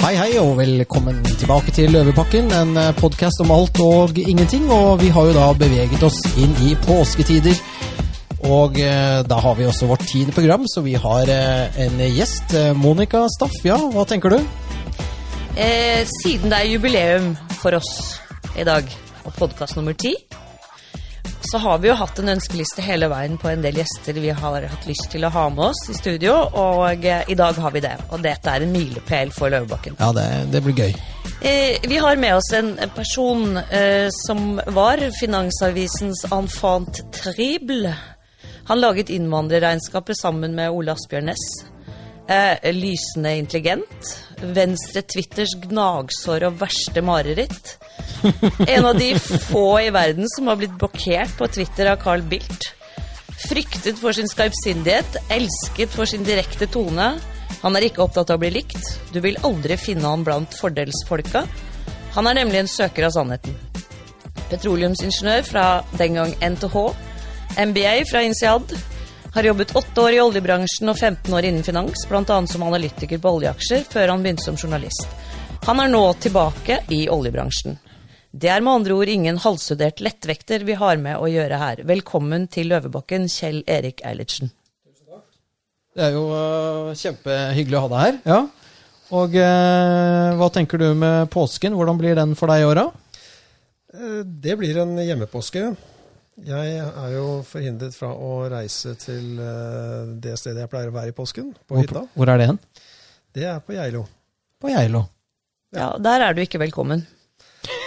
Hei, hei, og velkommen tilbake til Løvepakken, en podkast om alt og ingenting. Og vi har jo da beveget oss inn i påsketider. Og eh, da har vi også vårt tiende program, så vi har eh, en gjest. Eh, Monica Staff, ja, hva tenker du? Eh, siden det er jubileum for oss i dag, og podkast nummer ti, så har vi jo hatt en ønskeliste hele veien på en del gjester vi har hatt lyst til å ha med oss i studio, og eh, i dag har vi det. Og dette er en milepæl for Løvebakken. Ja, det, det blir gøy. Eh, vi har med oss en person eh, som var Finansavisens enfant trible. Han laget innvandrerregnskapet sammen med Ole Asbjørn Næss. Eh, lysende intelligent. Venstre Twitters gnagsår og verste mareritt. En av de få i verden som har blitt blokkert på Twitter av Carl Bildt. Fryktet for sin skarpsindighet, elsket for sin direkte tone. Han er ikke opptatt av å bli likt. Du vil aldri finne han blant fordelsfolka. Han er nemlig en søker av sannheten. Petroleumsingeniør fra den gang NTH. MBA fra INSEAD. Har jobbet åtte år i oljebransjen og 15 år innen finans, bl.a. som analytiker på oljeaksjer, før han begynte som journalist. Han er nå tilbake i oljebransjen. Det er med andre ord ingen halvstudert lettvekter vi har med å gjøre her. Velkommen til Løvebakken, Kjell Erik Eilertsen. Det er jo uh, kjempehyggelig å ha deg her. Ja. Og uh, hva tenker du med påsken? Hvordan blir den for deg i åra? Uh, det blir en hjemmepåske. Jeg er jo forhindret fra å reise til det stedet jeg pleier å være i påsken, på hvor, hytta. Hvor er det hen? Det er på Geilo. På Geilo. Ja, der er du ikke velkommen.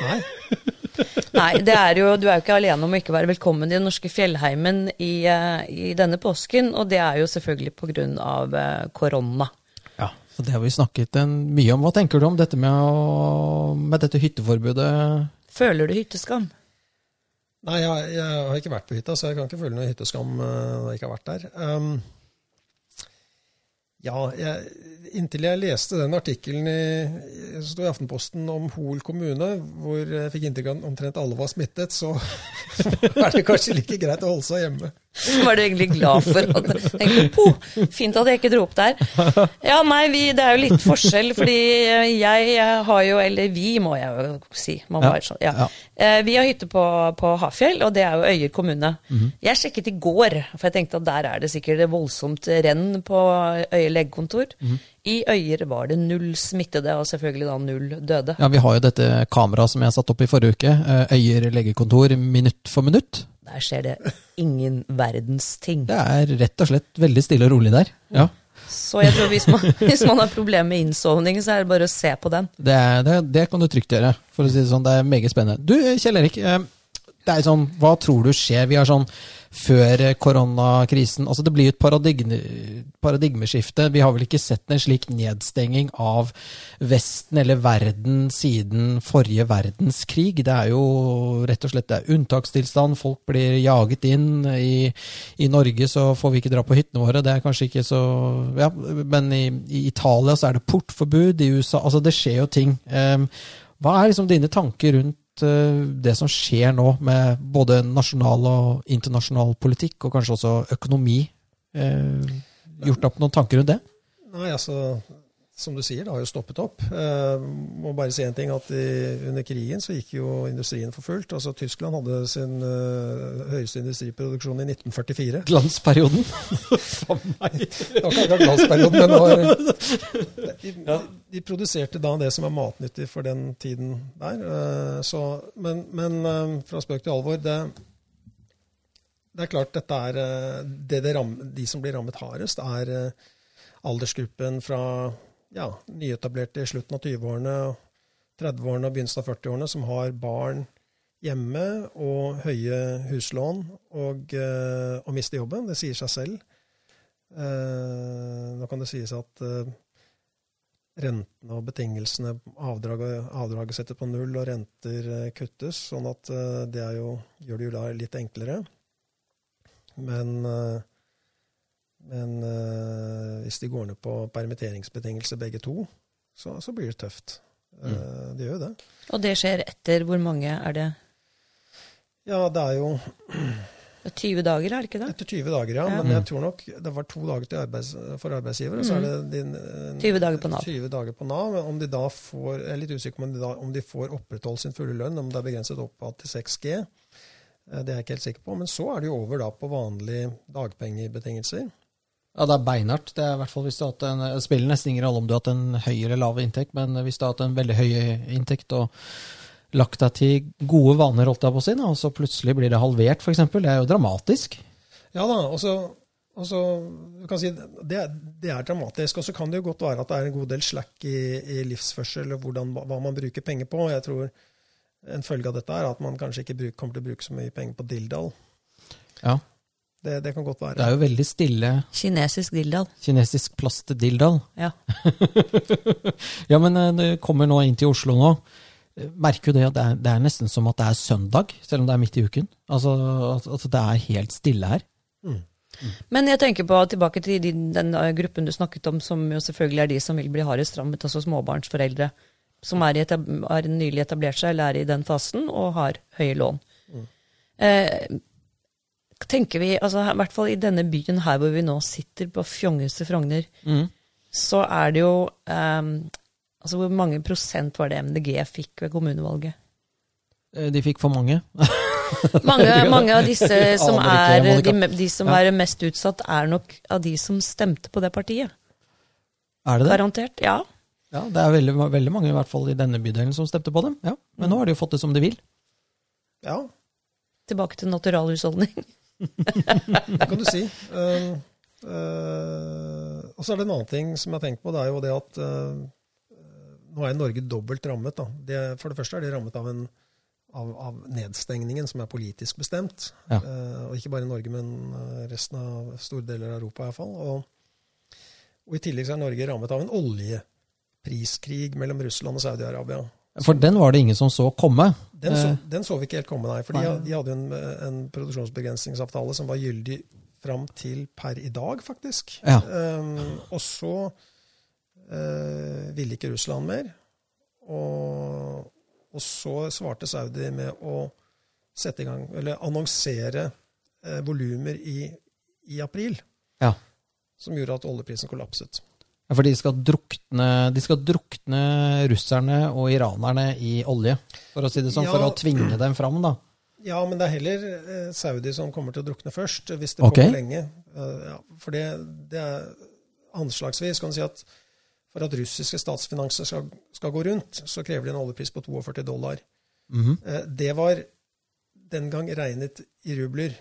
Nei. Nei, er jo, du er jo ikke alene om å ikke være velkommen i den norske fjellheimen i, i denne påsken, og det er jo selvfølgelig pga. Uh, korona. Ja, for det har vi snakket en, mye om. Hva tenker du om dette med, å, med dette hytteforbudet? Føler du hytteskam? Nei, jeg, jeg, har ikke vært på hytta, så jeg kan ikke føle noe hytteskam når jeg ikke har vært der. Um, ja, jeg, inntil jeg leste den artikkelen i, i Aftenposten om Hol kommune, hvor jeg fikk inntrykk av at omtrent alle var smittet, så er det kanskje like greit å holde seg hjemme. Var du egentlig glad for at tenkte, po, Fint at jeg ikke dro opp der. Ja, nei, vi, det er jo litt forskjell, fordi jeg har jo Eller vi, må jeg jo si. Ja, sånn, ja. Ja. Eh, vi har hytte på, på, Hafjell, og det er jo Øyer kommune. Mm -hmm. Jeg sjekket i går, for jeg tenkte at der er det sikkert voldsomt renn på Øyer legekontor. Mm -hmm. I Øyer var det null smittede, og selvfølgelig da null døde. Ja, Vi har jo dette kameraet som jeg satte opp i forrige uke. Eh, Øyer legekontor minutt for minutt. Der skjer det ingen verdens ting. Det er rett og slett veldig stille og rolig der. ja. Så jeg tror hvis man, hvis man har problemer med innsovning, så er det bare å se på den. Det, det, det, kan du trygt gjøre, for å si det sånn. Det er meget spennende. Du, Kjell Erik. Eh, det er sånn, Hva tror du skjer? Vi har sånn før koronakrisen altså Det blir et paradigme, paradigmeskifte. Vi har vel ikke sett en slik nedstenging av Vesten eller verden siden forrige verdenskrig. Det er jo rett og slett det er unntakstilstand. Folk blir jaget inn. I, I, Norge så får vi ikke dra på hyttene våre. Det er kanskje ikke så ja, Men i, i Italia så er det portforbud. I USA Altså, det skjer jo ting. Um, hva er liksom dine tanker rundt det som skjer nå med både nasjonal og internasjonal politikk, og kanskje også økonomi, eh, gjort opp noen tanker rundt det? Nei, altså, som du sier, det har jo stoppet opp. Eh, må bare si en ting, at i, Under krigen så gikk jo industrien for fullt. Altså, Tyskland hadde sin uh, høyeste industriproduksjon i 1944. Glansperioden? For meg! Det var ikke akkurat glansperioden, men var, de, de, de, produserte da det som er matnyttig for den tiden der. Uh, så, men, men uh, fra spøk til alvor det, det er klart dette er det det ram, De som blir rammet hardest, er aldersgruppen fra ja, nyetablerte i slutten av 20-årene, 30-årene og begynnelsen av 40-årene som har barn hjemme og høye huslån og, uh, og mister jobben. Det sier seg selv. Uh, nå kan det sies at uh, rentene og betingelsene, avdraget, avdraget setter på null, og renter kuttes, sånn at det jo, gjør det jo litt enklere. Men men uh, hvis de går ned på permitteringsbetingelser begge to, så, så blir det tøft. Uh, mm. Det gjør jo det. Og det skjer etter hvor mange er det? Ja, det er jo Det er 20 dager, er det ikke det? Etter 20 dager, ja. Ja. Men jeg tror nok det var to dager til arbeids, for arbeidsgiver, og så er det din, eh, 20 dager på Nav. 20 dager på Nav. Om de da får, jeg er litt usikker på om de, da, om de får opprettholdt sin fulle lønn, om det er begrenset oppad til 6G. Eh, Det er jeg ikke helt sikker på. Men så er det jo over da på vanlige dagpengebetingelser. Ja, det er beinhardt. Det er i hvert fall hvis du har hatt en, det spiller nesten ingen rolle om du har hatt en høy eller lav inntekt, men hvis du har hatt en veldig høy inntekt og lagt deg til gode vaner, holdt jeg på å si, og så plutselig blir det halvert, f.eks., det er jo dramatisk. Ja da, og så, og så du kan si, det, det er dramatisk. Og så kan det jo godt være at det er en god del slack i, i livsførsel og hvordan, hva man bruker penger på. Jeg tror en følge av dette er at man kanskje ikke bruk, kommer til å bruke så mye penger på dilldall. Ja. Det, det kan godt være. Det er jo veldig stille Kinesisk dilldall. kinesisk plastdildal. Ja. Ja, men eh, det kommer nå inn til Oslo nå. Eh, Merker jo det at det er, det er nesten som at det er søndag, selv om det er midt i uken. Altså at, at det er helt stille her. Men jeg tenker på tilbake til din, den eh, gruppen du snakket om, som jo selvfølgelig er de som vil bli hardest rammet, altså småbarnsforeldre. Som er, i etab har nylig etablert seg, eller er i den fasen, og har høye lån. Eh, tenker vi, altså i hvert fall i denne byen her hvor vi nå sitter, på fjongeste Frogner, Mm. så er det jo um, Altså hvor mange prosent var det MDG fikk ved kommunevalget? Eh, De fikk for mange. Mange, mange av disse som er de, de som Ja. er mest utsatt, er nok av de som stemte på det partiet. Er det det? Garantert. Ja. Ja, det er veldig, veldig mange i hvert fall i denne bydelen som stemte på dem. Ja. Men nå har de jo fått det som de vil. Ja, Tilbake til naturalhusholdning. det kan du si. Uh, uh, og så er det en annen ting som jeg har tenkt på. Det er jo det at uh, nå er Norge dobbelt rammet. Da. Det, for det første er de rammet av, en, av, av nedstengningen som er politisk bestemt. Ja. Og ikke bare i Norge, men resten av store deler av Europa iallfall. Og, og i tillegg så er Norge rammet av en oljepriskrig mellom Russland og Saudi-Arabia. For den var det ingen som så komme. Den så, Eh. den så vi ikke helt komme, nei. For de, de hadde jo en, en produksjonsbegrensningsavtale som var gyldig fram til per i dag, faktisk. Ja. Um, og så uh, ville ikke Russland mer. Og, og så svarte Saudi med å sette i gang, eller annonsere uh, volumer i, i april, Ja. som gjorde at oljeprisen kollapset. Ja, For de skal, drukne, de skal drukne russerne og iranerne i olje, for å si det sånn, for å tvinge dem fram, da. Ja, men det er heller eh, Saudi som kommer til å drukne først, hvis det Ok. kommer lenge. Eh, ja, for det, det er anslagsvis kan du si at for at russiske statsfinanser skal, skal gå rundt, så krever de en oljepris på 42 dollar. Mm -hmm. det var den gang regnet i rubler.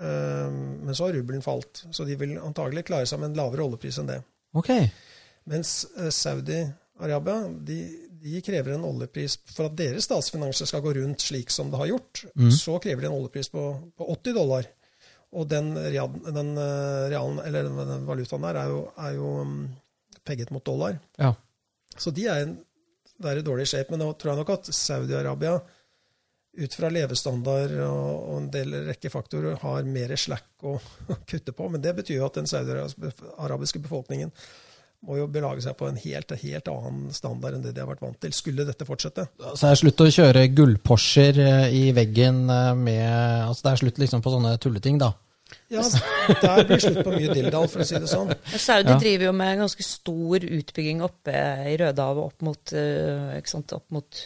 Eh, men så har rubelen falt, så de vil antagelig klare seg med en lavere oljepris enn det. Ok. Mens eh, Saudi-Arabia de, de krever en oljepris for at deres statsfinanser skal gå rundt slik som det har gjort. Mm. Så krever de en oljepris på, på 80 dollar. Og den, den, eh, realen, eller den, valutaen der er jo, er jo mm, pegget mot dollar. Ja. Så de er, en, det er i dårlig shape. Men nå tror jeg nok at Saudi-Arabia ut fra levestandard og, og en del rekke faktorer har mer slack å kutte på. Men det betyr jo at den saudiarabiske befolkningen må jo belage seg på en helt, helt annen standard enn det de har vært vant til. Skulle dette fortsette? Så er slutt å kjøre gullporscher eh, i veggen eh, med Altså det er slutt liksom på sånne tulleting, da. Ja, der blir slutt på mye dilldall, for å si det sånn. Saudi Ja. driver jo med en ganske stor utbygging oppe i Rødehavet, opp mot, eh, ikke sant, opp mot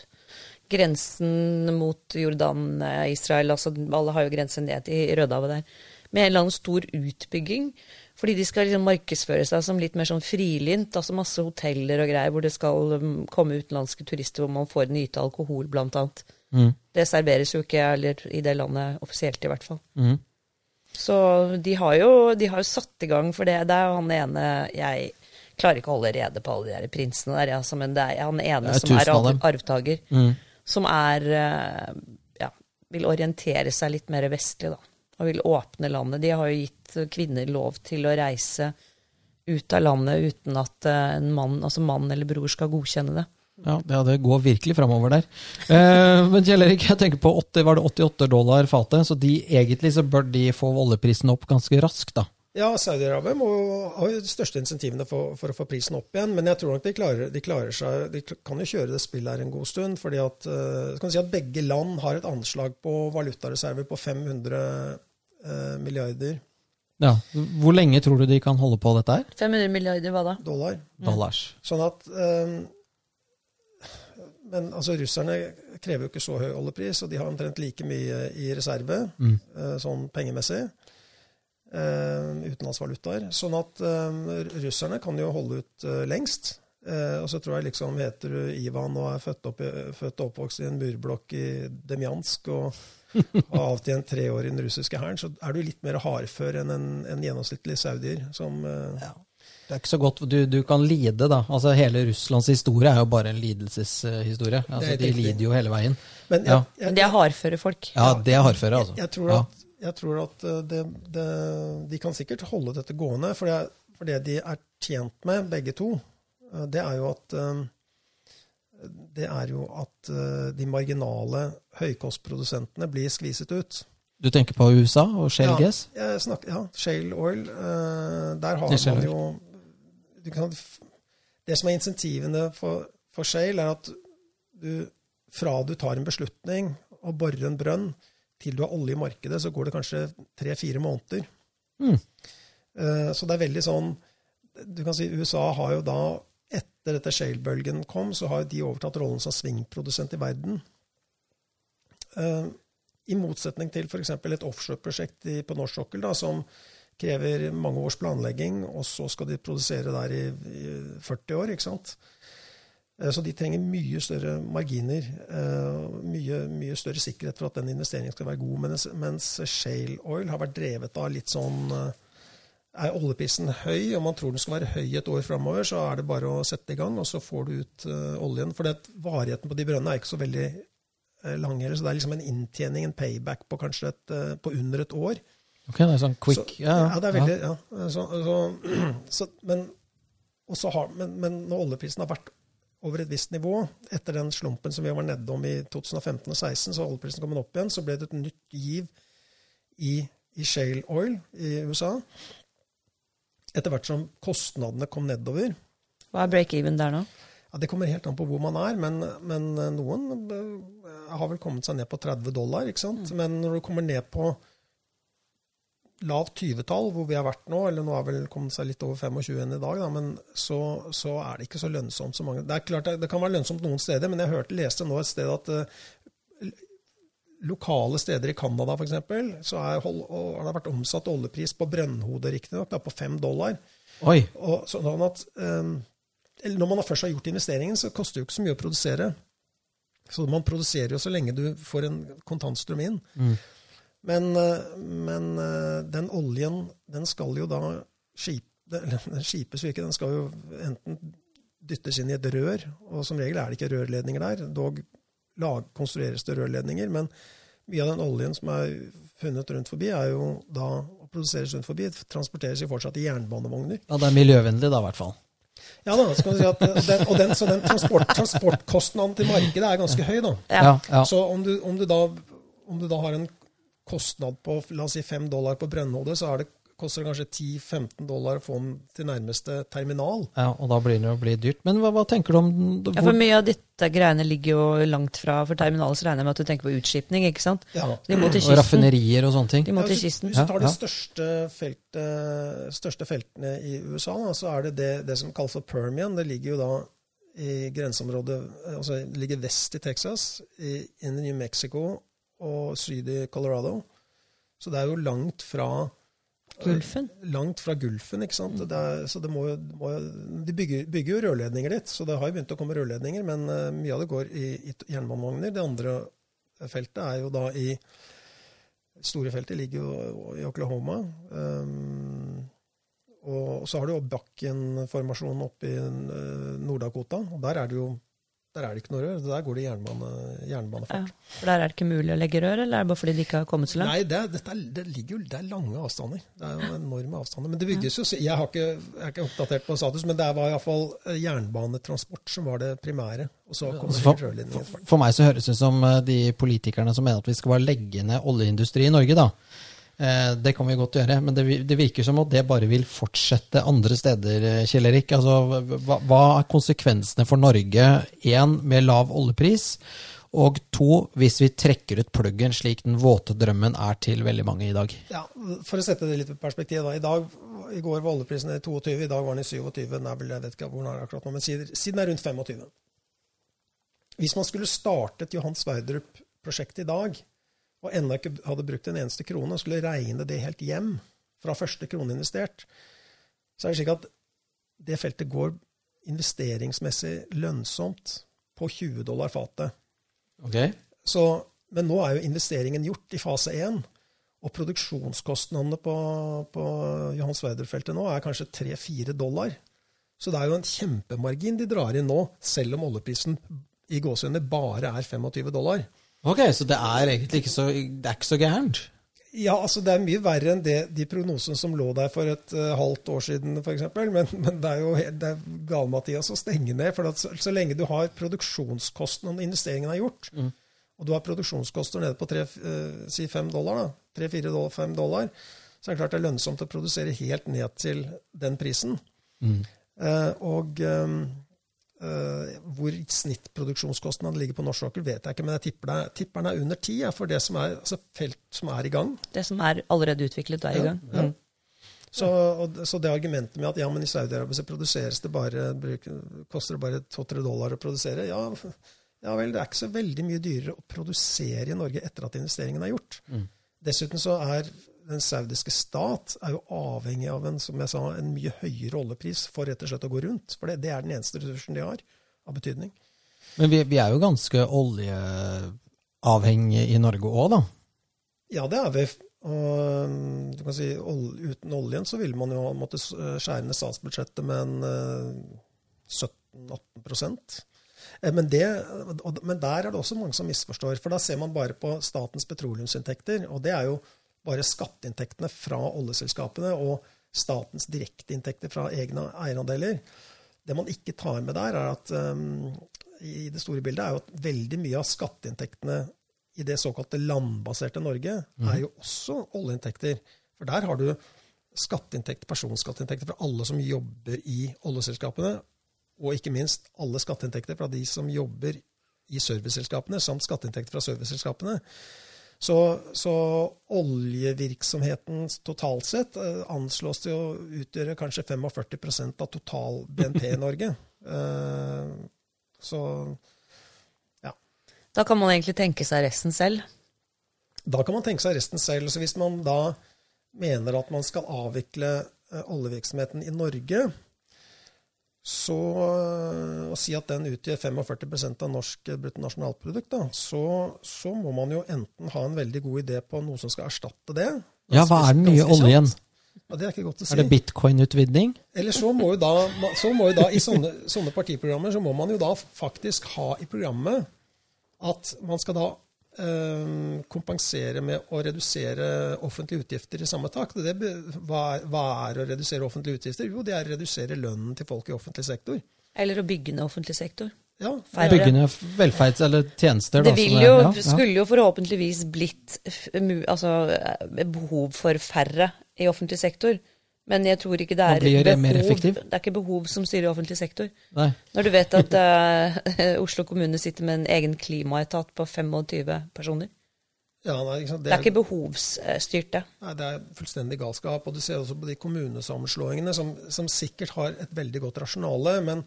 grensen mot Jordan, eh, Israel. Altså, alle har jo grense ned til Rødehavet der. Med en eller annen stor utbygging. Fordi de skal liksom markedsføre seg som litt mer sånn frilynt. Altså masse hoteller og greier hvor det skal mm, komme utenlandske turister hvor man får nyte alkohol, blant annet. Mm. Det serveres jo ikke eller, i det landet offisielt, i hvert fall. Mm. Så de har, jo, de har jo satt i gang for det. Det er jo han ene Jeg klarer ikke å holde rede på alle de der prinsene der, altså, men det er han ene er som er arvtaker, Mm. Som er eh, Ja, vil orientere seg litt mer vestlig, da. Og vil åpne landet. De har jo gitt kvinner lov til å reise ut av landet uten at eh, en mann, altså mann eller bror skal godkjenne det. Ja, det, går virkelig framover der. Eh, men Kjell Erik, jeg tenker på 80, var det 88 dollar fatet, så de, egentlig så bør de få oljeprisen opp ganske raskt, da. Ja, Saudi-Arabia har jo de største insentivene for, for å få prisen opp igjen. Men jeg tror nok de klarer, de klarer seg De kan jo kjøre det spillet her en god stund. fordi at, eh, kan si at begge land har et anslag på valutareserver på 500 eh, milliarder Ja. Hvor lenge tror du de kan holde på dette her? 500 milliarder, hva da? dollar. Dollars. Sånn at eh, Men altså, russerne krever jo ikke så høy oljepris, og de har omtrent like mye i reserve, Mm. eh, sånn pengemessig. Eh, utenlandsvalutaer. Sånn at eh, russerne kan jo holde ut eh, lengst. Eh, og så tror jeg liksom heter du Ivan og er født, opp, født og oppvokst i en murblokk i Demjansk og har avtjent tre år i den russiske hæren, så er du litt mer hardfør enn en, en gjennomsnittlig saudier som eh, Ja. Det er ikke så godt, du, du kan lide, da. Altså Hele Russlands historie er jo bare en lidelseshistorie. Altså, de lider jo hele veien. Men Ja. jeg, Men de er hardføre folk. Ja, det er hardføre, altså. Jeg tror Ja. at, jeg tror at eh, det, det, de kan sikkert holde dette gående. For det, for det de er tjent med, begge to, eh, det er jo at eh, det er jo at de marginale høykostprodusentene blir skviset ut. Du tenker på USA og shale Ja, gas? snakker, ja, Shale oil. der har man jo kan, Det som er insentivene for, for shale, er at du, fra du tar en beslutning og borer en brønn, til du har olje i markedet, så går det kanskje tre-fire måneder. Mm. Eh, så det er veldig sånn Du kan si USA har jo da, etter dette shale-bølgen kom, så har de overtatt rollen som svingprodusent i verden. Eh, I motsetning til f.eks. et offshore-prosjekt på norsk sokkel, da, som krever mange års planlegging, og så skal de produsere der i, i 40 år. ikke sant? Eh, Så de trenger mye større marginer, eh, mye, mye større sikkerhet for at den investeringen skal være god. Mens, mens shale oil har vært drevet av litt sånn eh, Er oljeprisen høy, og man tror den skal være høy et år framover, så er det bare å sette i gang, og så får du ut oljen. For det, varigheten på de brønnene er ikke så veldig lang heller, så det er liksom en inntjening, en payback, på kanskje et, på under et år. Ok, det er sånn quick Så, ja, ja, det er veldig, ja. Så, så, så, men, har, men, men når oljeprisen har vært over et visst nivå, etter den slumpen som vi var nedom i 2015 og 2016, så oljeprisen kommet opp igjen, så ble det et nytt giv i, i shale oil i USA. Etter hvert som kostnadene kom nedover. Hva er break-even der nå? Ja, Det kommer helt an på hvor man er, men, men noen eh, har vel kommet seg ned på 30 dollar. ikke sant? Men når du kommer ned på lavt 20-tall, hvor vi har vært nå, eller nå har vel kommet seg litt over 25 enn i dag, da, men så, så er det ikke så lønnsomt så mange Det er klart det, det kan være lønnsomt noen steder, men jeg hørte, leste nå et sted at uh, lokale steder i Canada f.eks. så er, hold, og har det vært omsatt oljepris på brønnhodet, riktignok, på fem dollar. Oi. Og sånn at um, Når man først har gjort investeringen, så koster det jo ikke så mye å produsere. Så man produserer jo så lenge du får en kontantstrøm inn. Mm. Men, eh, men eh, den oljen, den skal jo da den skipes jo ikke, den skal jo enten dyttes inn i et rør, og som regel er det ikke rørledninger der. Dog lag, konstrueres det rørledninger, men mye av den oljen som er funnet rundt forbi, er jo da produseres rundt forbi, transporteres jo fortsatt i jernbanevogner. Ja, det er miljøvennlig, da, i hvert fall. Ja da, kan du si at den, og den, så den transport, transportkostnaden til markedet er ganske høy, da. Ja. Ja, ja. Så om du, om, du da, om du da har en kostnad på la oss si 5 dollar på brønnhodet, så er det, koster det kanskje 10-15 dollar å få den til nærmeste terminal. ja, Og da blir det jo bli dyrt. Men hva, hva tenker du om hvor, Ja, for mye av dette greiene ligger jo langt fra For terminalen så regner jeg med at du tenker på utskipning, ikke sant? Ja. De må til Og raffinerier og sånne ting? De må til kysten. hvis du tar de største, feltet, største feltene i USA, da, så er det, det det som kalles for Permian. Det ligger jo da i grenseområdet altså ligger vest i Texas, i, inn i New Mexico og syd i Colorado. Så det er jo langt fra Gulfen. Langt fra Gulfen, ikke sant. Det er, så det må må De bygger, bygger jo rørledninger dit, så det har jo begynt å komme rørledninger, men eh, mye av det går i, i jernbanevogner. Det andre feltet er jo da i Store feltet ligger jo i Oklahoma. Um, og så har du jo Bakken-formasjonen oppe i eh, Nord-Dakota. og Der er det jo der er det ikke noe rør. Der går det jernbane, Ja. jernbanefart. For der er det ikke mulig å legge rør, eller er det bare fordi de ikke har kommet så langt? Nei, det, er, dette det ligger jo det er lange avstander. Det er jo enorme avstander. Men det bygges jo så- Jeg, har ikke, jeg er ikke oppdatert på status, men det var iallfall jernbanetransport som var det primære. Og så kommer Altså, for, for, for meg så høres det ut som eh, de politikerne som mener at vi skal bare legge ned oljeindustri i Norge, da. Eh, Det kan vi godt gjøre, men det, virker som at det bare vil fortsette andre steder, eh, Kjell Erik. Altså, hva, er konsekvensene for Norge, én, med lav oljepris, Og to, hvis vi trekker ut pluggen slik den våte drømmen er til veldig mange i dag. Ja, For å sette det litt i perspektiv. da, I dag, i går var oljeprisen i 22, i dag var den i 27. Den er jeg vet ikke hvor den er akkurat nå, men siden er rundt 25. Hvis man skulle startet Johan Sverdrup-prosjektet i dag, og ennå ikke hadde brukt en eneste krone, og skulle regne det helt hjem fra første krone investert, så er det slik at det feltet går investeringsmessig lønnsomt på 20 dollar fatet. Okay. Så, men nå er jo investeringen gjort i fase 1. Og produksjonskostnadene på, på Johan Sverdrup-feltet nå er kanskje 3-4 dollar. Så det er jo en kjempemargin de drar inn nå, selv om oljeprisen i gåsehudene bare er 25 dollar. Ok, Så det er egentlig ikke så, det er ikke så gærent? Ja, altså det er mye verre enn det, de prognosene som lå der for et uh, halvt år siden f.eks. Men, men det er jo det er gal-Mathias å stenge ned. For så, så, lenge du har produksjonskostnadene og investeringen er gjort, mm. og du har produksjonskoster nede på 3-5 uh, dollar, 3-4-5 dollar, så er det klart det er lønnsomt å produsere helt ned til den prisen. Mm. Uh, og um, Uh, hvor snittproduksjonskostnaden ligger på norsk sokkel, vet jeg ikke, men jeg tipper, det, tipper den er under ti for det som er altså felt som er i gang. Det som er allerede utviklet, er ja, i gang. Ja. Mm. Så, og, så, det argumentet med at ja, men i Saudi-Arabia så produseres det bare, koster det bare 2-3 dollar å produsere, ja, ja, vel, det er ikke så veldig mye dyrere å produsere i Norge etter at investeringen er gjort. Mm. Dessuten så er den saudiske stat er jo avhengig av en som jeg sa, en mye høyere oljepris for rett og slett å gå rundt. For det, det er den eneste ressursen de har av betydning. Men vi, vi er jo ganske oljeavhengige i Norge òg, da? Ja, det er vi. Og, du kan si, uten oljen så ville man jo måtte skjære ned statsbudsjettet med en 17-18 eh, men, det, men der er det også mange som misforstår. For da ser man bare på statens petroleumsinntekter. Og det er jo bare skatteinntektene fra oljeselskapene og statens direkteinntekter fra egne eierandeler. Det man ikke tar med der, er at um, i det store bildet er jo at veldig mye av skatteinntektene i det såkalte landbaserte Norge mm. er jo også oljeinntekter. For der har du skatteinntekter, personskatteinntekter fra alle som jobber i oljeselskapene, og ikke minst alle skatteinntekter fra de som jobber i serviceselskapene, samt skatteinntekter fra serviceselskapene. Så, så, oljevirksomheten totalt sett eh, anslås til å utgjøre kanskje 45% av total BNP i Norge. Eh, så ja. Da kan man egentlig tenke seg resten selv? Da kan man tenke seg resten selv. Så hvis man da mener at man skal avvikle eh, oljevirksomheten i Norge, så å si at den utgjør 45% av norsk bruttonasjonalprodukt, da, så, så, må man jo enten ha en veldig god idé på noe som skal erstatte det. Ja, hva er den nye oljen? Ja, det Er ikke godt å si. Er det bitcoin-utvinning? Eller så må jo da, så må jo da i sånne, sånne partiprogrammer så må man jo da faktisk ha i programmet at man skal da Eh, kompensere med å redusere offentlige utgifter i samme takt. Det, hva, er, hva, er, å redusere offentlige utgifter? Jo, det er å redusere lønnen til folk i offentlig sektor. Eller å bygge ned offentlig sektor. Ja. Bygge ned velferds- eller tjenester. Det vil jo, ja, ja. skulle jo forhåpentligvis blitt altså, behov for færre i offentlig sektor. Men jeg tror ikke det er, behov, det er ikke behov som styrer offentlig sektor. Nei. Når du vet at uh, Oslo kommune sitter med en egen klimaetat på 25 personer. Ja, nei, det, det, er ikke behovsstyrt, det. Nei, Det er fullstendig galskap. Og du ser også på de kommunesammenslåingene, som, som sikkert har et veldig godt rasjonale. Men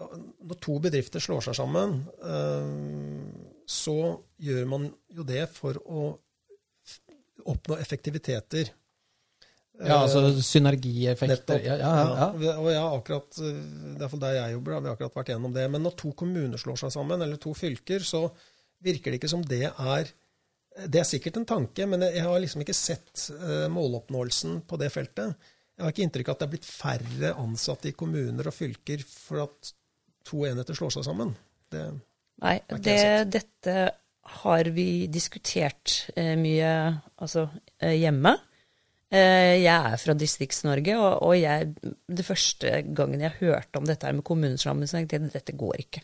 når to bedrifter slår seg sammen, uh, så gjør man jo det for å oppnå effektiviteter. Ja, altså synergieffekter. Ja, ja, ja. ja, og jeg har akkurat, det er der jeg jobber, har vi akkurat vært gjennom det. Men når to kommuner slår seg sammen, eller to fylker, så virker det ikke som det er Det er sikkert en tanke, men jeg har liksom ikke sett uh, måloppnåelsen på det feltet. Jeg har ikke inntrykk av at det er blitt færre ansatte i kommuner og fylker for at to enheter slår seg sammen. Det Nei, det, dette har vi diskutert eh, mye altså, eh, hjemme. Eh, jeg er fra Distrikts-Norge, og, jeg, det første gangen jeg hørte om dette her med kommunesammenslåing, tenkte jeg dette går ikke.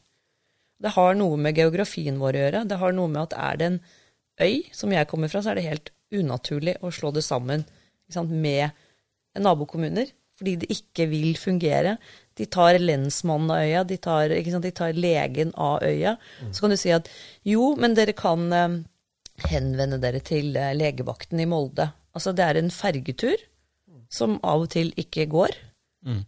Det har noe med geografien vår å gjøre. Det har noe med at er det en øy, som jeg kommer fra, så er det helt unaturlig å slå det sammen sant, med nabokommuner. fordi det ikke vil fungere. De tar lensmannen av øya, de tar, sant, de tar legen av øya. Mm. Så kan du si at jo, men dere kan eh, henvende dere til eh, legevakten i Molde. Altså det er en fergetur som av og til ikke går. Mm.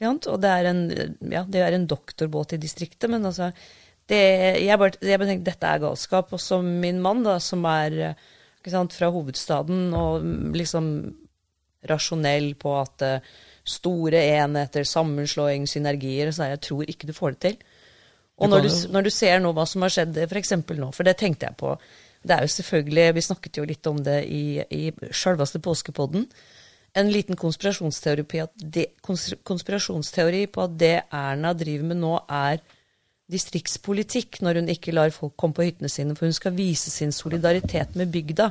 Og det er, en, ja, det er en doktorbåt i distriktet, men altså det, jeg, bare, jeg bare tenkte dette er galskap. Og som min mann, da, som er sant, fra hovedstaden og liksom rasjonell på at uh, store enheter, sammenslåing, synergier så Jeg tror ikke du får det til. Og når du, når du ser nå hva som har skjedd f.eks. nå, for det tenkte jeg på Det er jo selvfølgelig Vi snakket jo litt om det i, i sjølveste påskepodden. En liten konspirasjonsteori på, at det, konspirasjonsteori på at det Erna driver med nå, er distriktspolitikk når hun ikke lar folk komme på hyttene sine, for hun skal vise sin solidaritet med bygda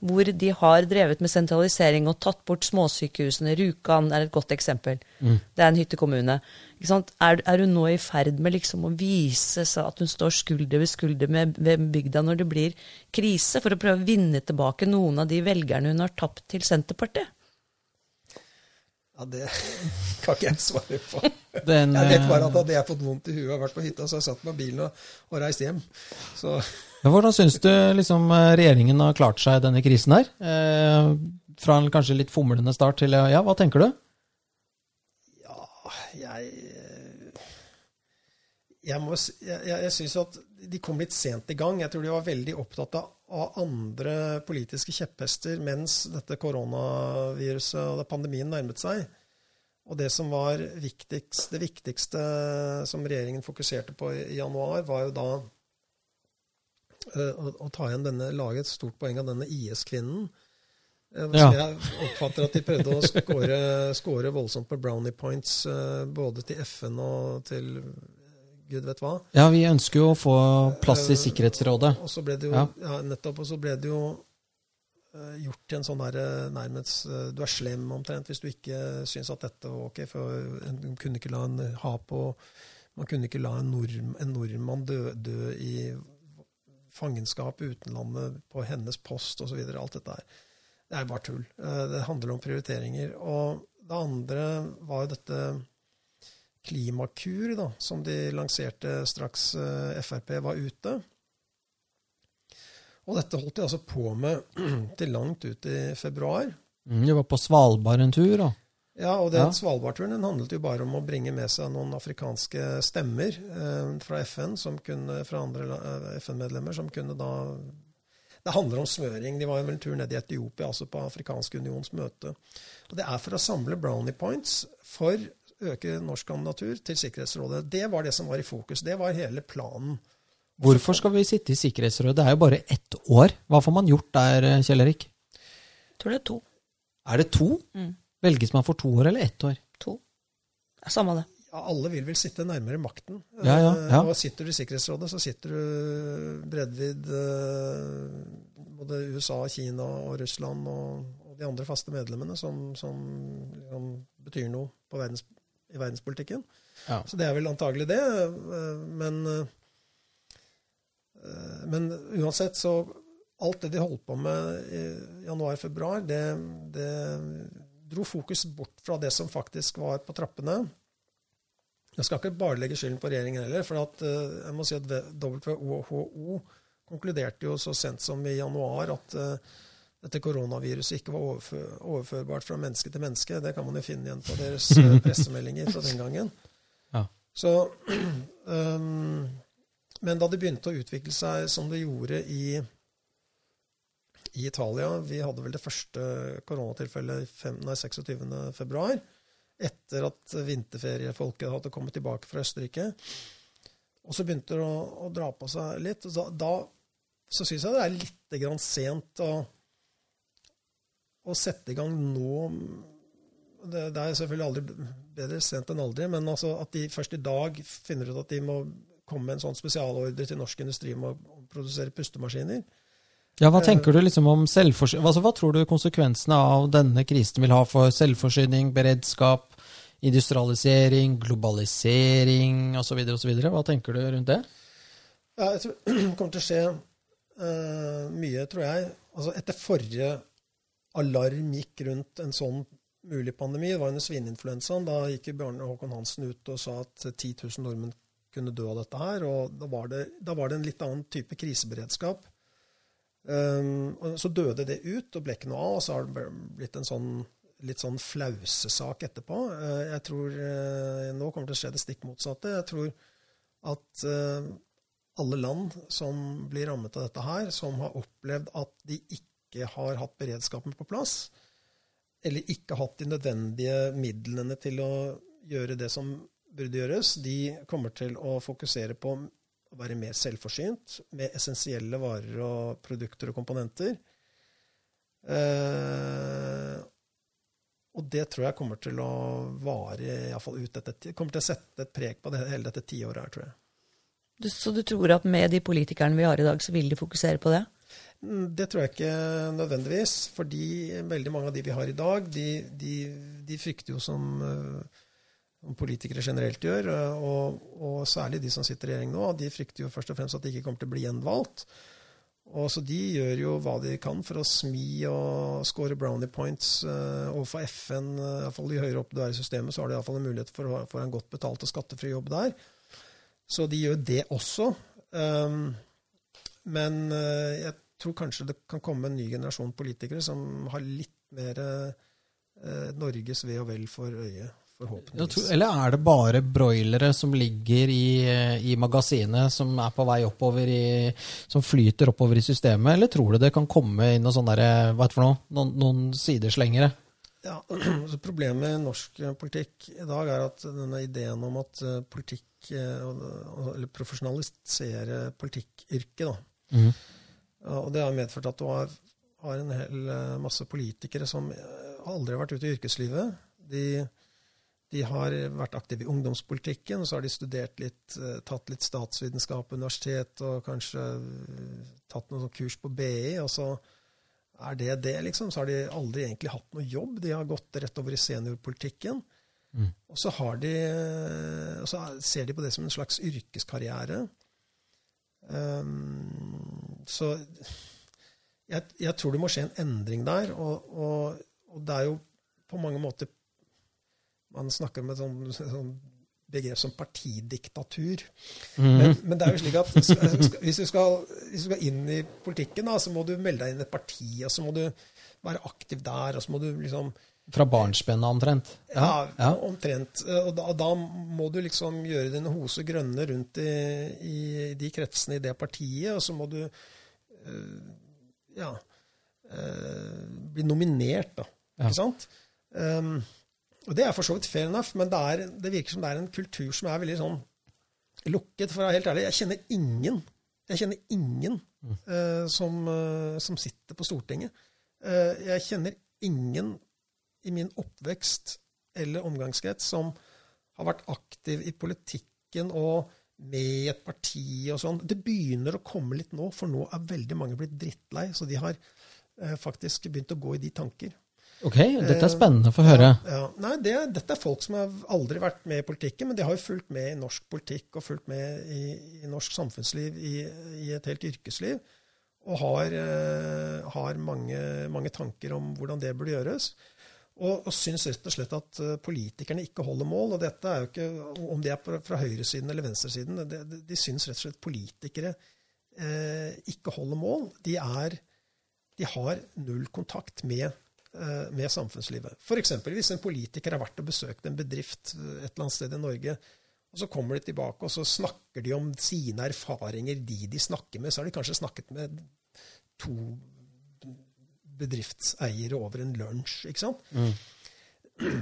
hvor de har drevet med sentralisering og tatt bort småsykehusene. Rjukan er et godt eksempel. Mm. Det er en hyttekommune. Er, er, hun nå i ferd med liksom å vise seg at hun står skulder ved skulder med, med, bygda når det blir krise, for å prøve å vinne tilbake noen av de velgerne hun har tapt til Senterpartiet? Ja, Det kan ikke jeg svare på. Den, jeg vet bare at hadde jeg fått vondt i huet og vært på hytta, så har jeg satt meg i bilen og, og reist hjem. Så hvordan syns du liksom, regjeringen har klart seg denne krisen her? Eh, fra en kanskje litt fomlende start til ja, hva tenker du? Ja, jeg Jeg, må, jeg, jeg syns at de kom litt sent i gang. Jeg tror de var veldig opptatt av, av andre politiske kjepphester mens dette koronaviruset og pandemien nærmet seg. Og det som var viktigst, det viktigste som regjeringen fokuserte på i januar, var jo da Eh, å, ta igjen denne, lage et stort poeng av denne IS-kvinnen. Eh, ja. jeg oppfatter at de prøvde å score, score voldsomt på brownie points eh, både til FN og til gud vet hva. Ja, vi ønsker jo å få plass i Sikkerhetsrådet. Og så ble det jo, ja. ja nettopp, og så ble det jo gjort til en sånn der nærmest Du er slem omtrent hvis du ikke syns at dette var ok. For en kunne ikke la en ha på Man kunne ikke la en nordmann dø, dø i fangenskap i utenlandet på hennes post osv. Alt dette her. Det er bare tull. Eh, det handler om prioriteringer. Og det andre var jo dette Klimakur, da, som de lanserte straks eh, Frp var ute. Og dette holdt de altså på med til langt ut i februar. Mm, de var på Svalbard en tur, da? Ja, og den ja. Svalbardturen den handlet jo bare om å bringe med seg noen afrikanske stemmer eh, fra FN, som kunne, fra andre eh, FN-medlemmer, som kunne da Det handler om smøring. De var jo vel en tur ned i Etiopia, altså på Afrikansk unions møte. Og Det er for å samle brownie points for å øke norsk kandidatur til Sikkerhetsrådet. Det var det som var i fokus. Det var hele planen. Hvorfor skal vi sitte i Sikkerhetsrådet? Det er jo bare ett år. Hva får man gjort der, Kjell Erik? Jeg tror det er to. Er det to? Mm. Velges man for to år eller ett år? To. Samme det. Ja, alle vil vel sitte nærmere makten. Ja, ja, ja. Og sitter du i Sikkerhetsrådet, så sitter du bredvid eh, både USA, Kina og Russland og, og de andre faste medlemmene som, som liksom, betyr noe verdens, i verdenspolitikken. Ja. Så det er vel antagelig det. Eh, men, eh, men uansett så Alt det de holdt på med i januar-februar, det, det dro fokus bort fra det som faktisk var på trappene. Jeg skal ikke bare legge skylden på regjeringen heller, for at, uh, jeg må si at WHO konkluderte jo så sent som i januar at uh, dette koronaviruset ikke var overfør, overførbart fra menneske til menneske. Det kan man jo finne igjen på deres uh, pressemeldinger fra den gangen. Ja. Så, um, men da det begynte å utvikle seg som det gjorde i i Italia. Vi hadde vel det første koronatilfellet 26.2. Etter at vinterferiefolket hadde kommet tilbake fra Østerrike. Og så begynte det å, å dra på seg litt. Da, da så syns jeg det er litt grann sent å, å sette i gang nå det, det, er selvfølgelig aldri bedre sent enn aldri, men altså at de først i dag finner ut at de må komme med en sånn spesialordre til norsk industri om å produsere pustemaskiner. Ja, Hva tenker du liksom om selvforsyning? Altså, hva tror du konsekvensene av denne krisen vil ha for selvforsyning, beredskap, industrialisering, globalisering osv.? Hva tenker du rundt det? Ja, jeg tror det kommer til å skje uh, mye, tror jeg. Altså, etter forrige alarm gikk rundt en sånn mulig pandemi. Det var under svineinfluensaen. Da gikk Bjarne Håkon Hansen ut og sa at 10 000 nordmenn kunne dø av dette her. Og da var det, da var det en litt annen type kriseberedskap. Um, og så døde det ut og ble ikke noe av, og så har det blitt en sånn litt sånn flausesak etterpå. Uh, jeg tror uh, Nå kommer det til å skje det stikk motsatte. Jeg tror at uh, alle land som blir rammet av dette her, som har opplevd at de ikke har hatt beredskapen på plass, eller ikke hatt de nødvendige midlene til å gjøre det som burde gjøres, de kommer til å fokusere på å være mer selvforsynt med essensielle varer og produkter og komponenter. Eh, og det tror jeg kommer til å vare iallfall ut dette, kommer til å sette et preg på det, hele dette tiåret her, tror jeg. Du, så du tror at med de politikerne vi har i dag, så vil de fokusere på det? Mm, det tror jeg ikke nødvendigvis. Fordi veldig mange av de vi har i dag, de, de, de frykter jo som uh, politikere generelt gjør, eh, og, og, særlig de som sitter i regjering nå, de frykter jo først og fremst at de ikke kommer til å bli gjenvalgt. Og så De gjør jo hva de kan for å smi og score brownie points uh, overfor FN. Uh, i fall Jo høyere opp du er i systemet, så har du iallfall en mulighet for å få en godt betalt og skattefri jobb der. Så de gjør det også. Um, men uh, jeg tror kanskje det kan komme en ny generasjon politikere som har litt mer uh, Norges ve og vel for øye. Forhåpentligvis. Eller er det bare broilere som ligger i, i, magasinet, som er på vei oppover i, som flyter oppover i systemet, eller tror du det kan komme inn noen der, hva for noe, noen, noen sideslengere? Ja, altså Problemet med norsk politikk i dag er at denne ideen om at eh, politikk eh, Eller profesjonalisere politikkyrket, da. Mm. Og det har medført at du har, har en hel eh, masse politikere som aldri har vært ute i yrkeslivet. De de har vært aktive i ungdomspolitikken, og så har de studert litt, eh, tatt litt statsvitenskap på universitet og kanskje eh, tatt noen kurs på BI. og så er det det, liksom. Så har de aldri egentlig hatt noe jobb. De har gått rett over i seniorpolitikken. Mm. Og så, de, og så, ser de på det som en slags yrkeskarriere. Um, så jeg, jeg, tror det må skje en endring der. Og, og, og det er jo på mange måter man snakker om et sånt, sånt begrep som partidiktatur. Mm. Men, men, det er jo slik at hvis du, skal, hvis du skal inn i politikken, da, så må du melde deg inn i et parti, og så må du være aktiv der, og så må du liksom Fra barnsbennet omtrent? Ja, ja, omtrent. Og da, da, må du liksom gjøre dine hose grønne rundt i, i, de kretsene i det partiet, og så må du uh, ja, uh, bli nominert, da. Ikke sant? Um, og det er for så vidt fair enough, men det, er, det, virker som det er en kultur som er veldig sånn lukket. For å være helt ærlig, jeg kjenner ingen jeg kjenner ingen mm. uh, som, uh, som, sitter på Stortinget. Uh, jeg kjenner ingen i min oppvekst eller omgangskrets som har vært aktiv i politikken og med et parti og sånn. Det begynner å komme litt nå, for nå er veldig mange blitt drittlei. Så de har faktisk begynt å gå i de tanker. Ok, Dette er spennende å få høre. Ja, ja. Nei, det, Dette er folk som har aldri vært med i politikken, men de har jo fulgt med i norsk politikk og fulgt med i, i norsk samfunnsliv i, i, et helt yrkesliv. Og har, uh, har mange, mange, tanker om hvordan det burde gjøres. Og, og syns rett og slett at uh, politikerne ikke holder mål. Og dette er jo ikke, om det er fra høyresiden eller venstresiden, de, de, syns rett og slett politikere uh, ikke holder mål. De, er, de har null kontakt med Eh, med samfunnslivet. F.eks. hvis en politiker har vært og besøkt en bedrift eh, et eller annet sted i Norge, og så kommer de tilbake og så snakker de om sine erfaringer, de de snakker med. Så har de kanskje snakket med to bedriftseiere over en lunsj. ikke sant? Mm.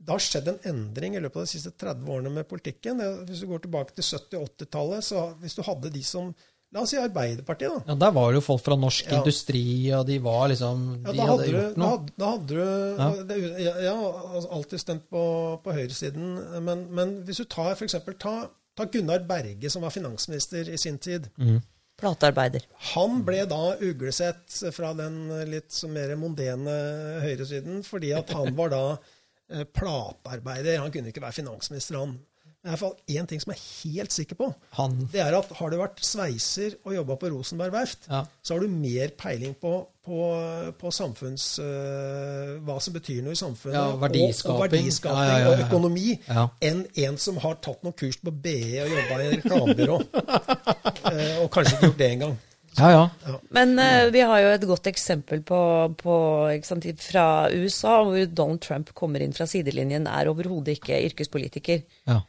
Det har skjedd en endring i løpet av de siste 30 årene med politikken. Hvis du går tilbake til 70- og 80-tallet, så hvis du hadde de som La oss si Arbeiderpartiet, da. Ja, Der var det jo folk fra norsk ja. industri, og de var liksom De ja, hadde, hadde, gjort noe. Da hadde, da hadde du ja. ja, altså, alltid stemt på, på høyresiden. Men, men, hvis du tar f.eks. Ta, ta Gunnar Berge, som var finansminister i sin tid. Mm. Platearbeider. Han ble da uglesett fra den litt mer mondene høyresiden, fordi at han var da eh, platearbeider. Han kunne ikke være finansminister, han. Men i hvert fall én ting som jeg er helt sikker på. Han Det er at har du vært sveiser og jobba på Rosenberg verft, Ja. så har du mer peiling på, på, på samfunns... uh, hva som betyr noe i samfunnet, Ja, og, verdiskaping. og, verdiskaping Ja, ja, ja, ja. og økonomi, Ja. enn en som har tatt noen kurs på BE og jobba i reklamebyrå. uh, og kanskje ikke gjort det engang. Ja, ja. Men uh, vi har jo et godt eksempel på, på ikke sant, fra USA, hvor Donald Trump kommer inn fra sidelinjen, er overhodet ikke yrkespolitiker. ja.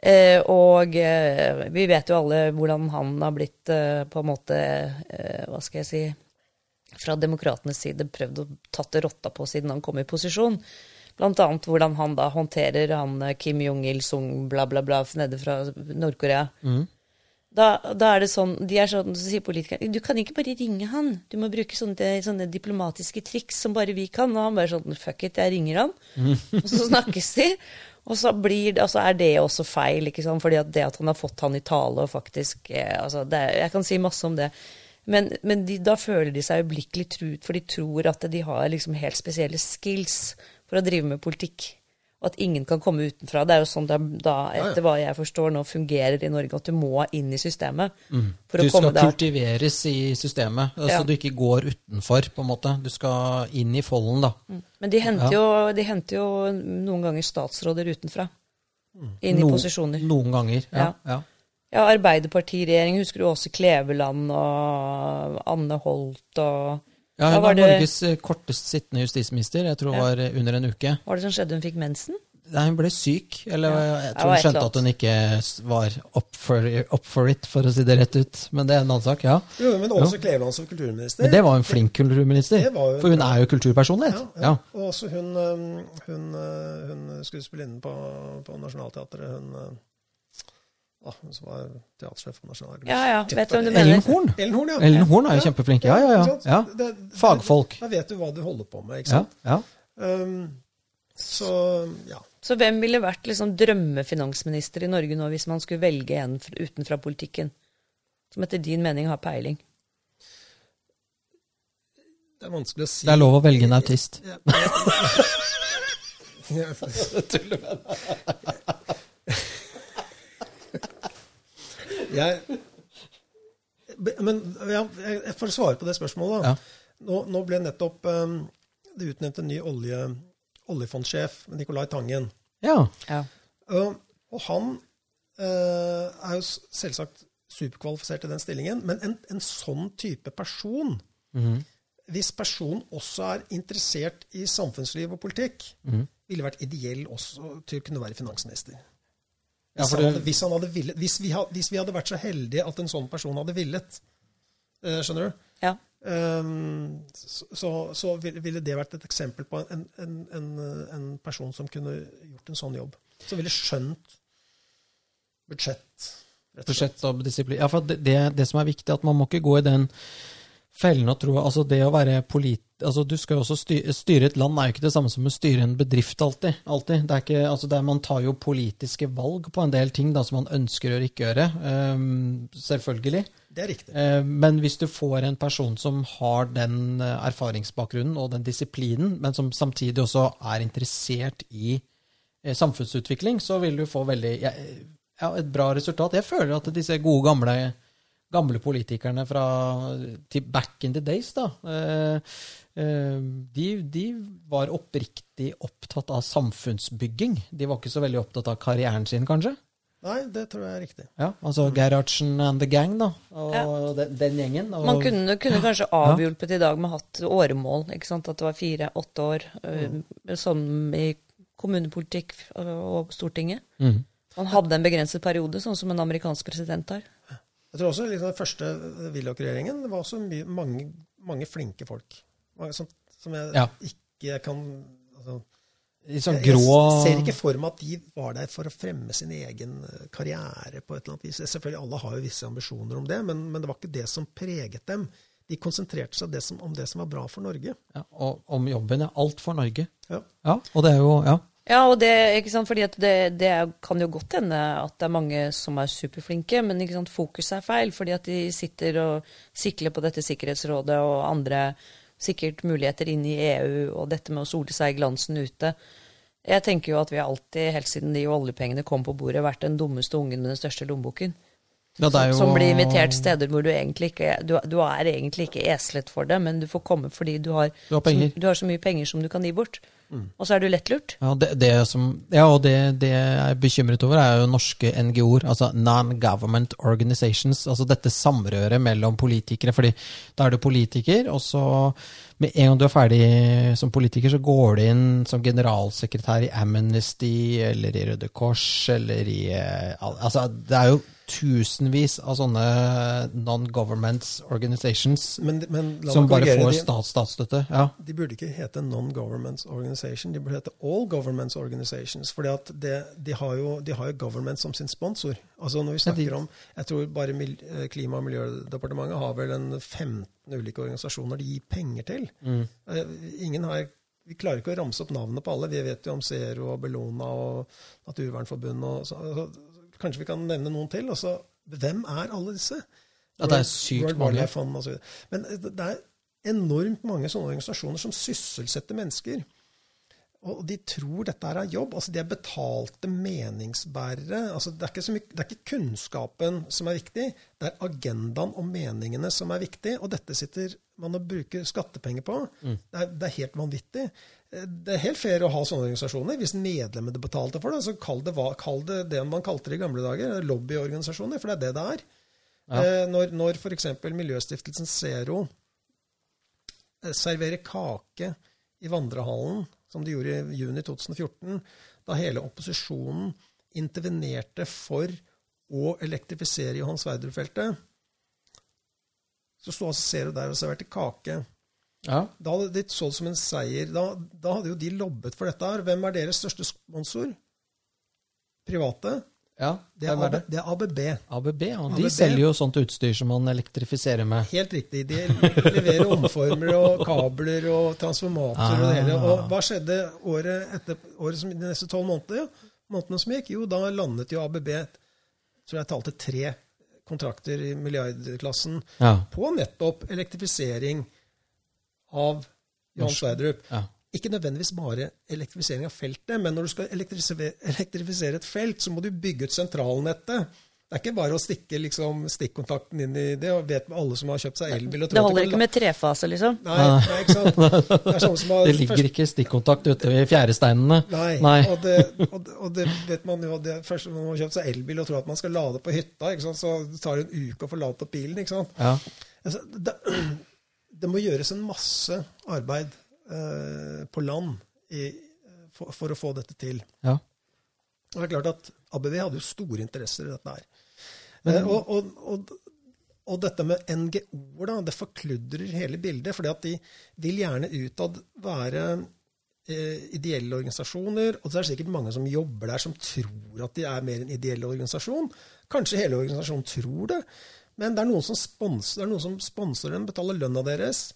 Eh, og eh, vi vet jo alle hvordan han har blitt eh, på en måte eh, Hva skal jeg si Fra demokratenes side prøvd å tatt rotta på siden han kom i posisjon. Blant annet hvordan han da håndterer han eh, Kim Jong-il-sung bla, bla, bla nede fra Nord-Korea. Da, da er det sånn, de er sånn, så sier politikerne du kan ikke bare ringe han. Du må bruke sånne, sånne diplomatiske triks som bare vi kan. Og han bare sånn fuck it, jeg ringer han. Og så snakkes de. Og så, blir altså er det også feil, ikke sant? fordi at det at han har fått han i tale og faktisk eh, altså det, Jeg kan si masse om det. Men, men de, da føler de seg øyeblikkelig truet, for de tror at de har liksom helt spesielle skills for å drive med politikk. Og at ingen kan komme utenfra. Det er jo sånn det er da, etter hva jeg forstår, nå fungerer i Norge, at du må inn i systemet. For Du å skal kultiveres i systemet, så Ja. du ikke går utenfor, på en måte. Du skal inn i folden, da. Men de henter, jo, de henter jo noen ganger statsråder utenfra. Inn i No- posisjoner. Noen ganger. Ja. Ja. ja. Ja, Arbeiderpartiregjering husker du også Kleveland og Anne Holt og Ja, hun var var Norges eh, kortest sittende justisminister. Jeg tror det Ja. var eh, under en uke. Hva var det som skjedde? Hun fikk mensen? Nei, hun ble syk. Eller Ja. jeg tror hun skjønte at hun ikke var up for, up for it, for å si det rett ut. Men det er en annen sak, ja. Jo, men også Kleveland som kulturminister. Men det var en flink kulturminister. Jo- For hun er jo kulturpersonlighet. Ja, ja. Ja. Og også hun, hun, hun, øh, hun skuespillerinnen på, på Nationaltheatret, hun ah, som var teatersjef på Nationaltheatret. Ja, ja, vet du hvem du Ellen? Horn. Ellen Horn, ja. Ellen Horn er jo kjempeflink. Ja, ja, ja. ja. Det- det- Fagfolk. Da vet du hva du holder på med, ikke sant? ja. Øhm, så ja. Så hvem ville vært liksom drømmefinansminister i Norge nå, hvis man skulle velge en utenfra politikken? Som etter din mening har peiling? Det er vanskelig å si. Det er lov å velge en autist. Ja. Jeg, men ja, jeg får svare på det spørsmålet. da. Ja. Nå, nå ble nettopp um, det utnevnt en ny olje, oljefondsjef, Nicolai Tangen. Ja. Ja. Uh, og han uh, er jo selvsagt superkvalifisert i den stillingen, men en, en sånn type person Mhm. Hvis personen også er interessert i samfunnsliv og politikk, Mhm. ville vært ideell også til å kunne være finansminister. Ja, Hvis, for han hadde, hvis, han hadde villet, hvis, vi, hadde, hvis vi hadde vært så heldige at en sånn person hadde villet, eh, skjønner du, ja. Um, så, så, så ville det vært et eksempel på en, en, en, en person som kunne gjort en sånn jobb. Som ville skjønt budsjett. rett og slett. budsjett og disiplin. Ja, for det, det, det som er viktig, at man må ikke gå i den fellen å tro Altså, det å være polit... Altså, du skal jo også styre, styre et land er jo ikke det samme som å styre en bedrift alltid. alltid. Det er ikke, altså det er, man tar jo politiske valg på en del ting da, som man ønsker å ikke gjøre. Um, selvfølgelig. Det er riktig. Uh, Men hvis du får en person som har den eh, erfaringsbakgrunnen og den disiplinen, men som samtidig også er interessert i uh, samfunnsutvikling, så vil du få veldig ja, ja, et bra resultat. Jeg føler at disse gode, gamle, gamle politikerne fra til back in the days, da, eh, eh, de, de var oppriktig opptatt av samfunnsbygging. De var ikke så veldig opptatt av karrieren sin, kanskje? Nei, det tror jeg er riktig. Ja, altså Gerhardsen and the gang, da. Og Ja. den, den gjengen. Og, Man kunne, kunne kanskje avhjulpet i dag med hatt åremål, ikke sant? at det var fire-åtte år, mm. sånn i kommunepolitikk og Stortinget. Mm. Man hadde en begrenset periode, sånn som en amerikansk president har. Jeg tror også liksom, Den første Willoch-regjeringen var også mye, mange, mange flinke folk. Mange som, som jeg Ja. ikke kan altså, sånn jeg, grå jeg ser ikke for meg at de var der for å fremme sin egen eh, karriere på et eller annet vis. Selvfølgelig, Alle har jo visse ambisjoner om det, men, men det var ikke det som preget dem. De konsentrerte seg det som, om det som var bra for Norge. ja, og, om jobben. Ja. Alt for Norge. Ja. Ja, og det er jo Ja. Ja, og det, ikke sant? Fordi det, det kan jo godt hende at det er mange som er superflinke, men ikke sant? fokuset er feil. Fordi at de sitter og sikler på dette Sikkerhetsrådet og andre sikkert muligheter inn i EU og dette med å sole seg i glansen ute. Jeg tenker jo at vi alltid, helt siden de oljepengene kom på bordet, vært den dummeste ungen med den største lommeboken. Ja, jo, Som blir invitert steder hvor du egentlig ikke du, du er egentlig ikke eslet for det, men du får komme fordi du har, Du har. Så, du har så mye penger som du kan gi bort. Og så er du lettlurt. Ja, det, det som, ja og det, det jeg er bekymret over, er jo norske NGO-er, altså Non-Government Organizations. Altså dette samrøret mellom politikere. fordi da er du politiker, og så med en gang du er ferdig som politiker, så går du inn som generalsekretær i Amnesty eller i Røde Kors eller i eh, Altså, det er jo tusenvis av sånne non-government organizations Men, men som bare får stats, statsstøtte. Ja. de burde ikke hete Non-Government Organization, de burde hete All Governments Organizations. For de, har jo, de har jo government som sin sponsor. Altså når vi snakker om, Jeg tror bare Mil- eh, Klima- og miljødepartementet har vel en 15 ulike organisasjoner de gir penger til. Mm. Eh, Ingen har, Vi klarer ikke å ramse opp navnene på alle. Vi vet jo om Zero og Bellona og Naturvernforbundet. Og så, altså, kanskje vi kan nevne noen til. Altså, hvem er alle disse? Ja, det er sykt mange. Fund. Men eh, det er enormt mange sånne organisasjoner som sysselsetter mennesker. Og de tror dette er jobb. altså De er betalte meningsbærere. altså Det er ikke, så mye, det er ikke kunnskapen som er viktig, det er agendaen og meningene som er viktig. Og dette sitter man og bruker skattepenger på. Det, er, det er helt vanvittig. Eh, Det er helt fair å ha sånne organisasjoner. Hvis medlemmene betalte for det, så kall det, kall det det man kalte det i gamle dager, lobbyorganisasjoner. For det er det det er. Eh, Når, når f.eks. Miljøstiftelsen Zero eh, serverer kake i vandrehallen, som de gjorde i juni 2014, da hele opposisjonen intervenerte for å elektrifisere Johan Sverdrup-feltet, så sto altså Zero der og serverte kake. Ja. Da hadde de så det som en seier. Da, da hadde jo de lobbet for dette. her. Hvem er deres største sponsor? Private? Ja. Det er, AB, det? er ABB. ABB, ja. De ABB. selger jo sånt utstyr som man elektrifiserer med. Helt riktig. De leverer omformer og kabler og transformatorer og det hele. Og hva skjedde året etter, året som, de neste tolv månedene, månedene som gikk? Jo, da landet jo ABB tror jeg talte tre kontrakter i milliardklassen Ja. på nettopp elektrifisering av Johan Sverdrup. ja. Ikke nødvendigvis bare elektrifisering av feltet, men når du skal elektrifisere, et felt, så må du bygge ut sentralnettet. Det er ikke bare å stikke liksom, stikkontakten inn i det. og vet alle som har kjøpt seg elbil og tror Det holder ikke med trefase, liksom. Nei, nei, ikke sant. Det er sånn som har Det ligger ikke stikkontakt ute ved fjæresteinene. Nei, Nei. Og, det, og, det, og det vet man jo. Det, først når man har kjøpt seg elbil og tror at man skal lade på hytta, ikke sant? så tar det en uke å få ladet opp bilen. ikke sant? Ja. Altså, det, det må gjøres en masse arbeid på land i, for, for å få dette til. ja. Og det er klart at ABV hadde jo store interesser i dette her. Eh, og, og, og, og dette med NGO-er, da, det forkludrer hele bildet. fordi at de vil gjerne utad være eh, ideelle organisasjoner. Og så er det sikkert mange som jobber der, som tror at de er mer en ideell organisasjon. Kanskje hele organisasjonen tror det. Men det er noen som sponser, er noen som sponser dem, betaler lønna deres.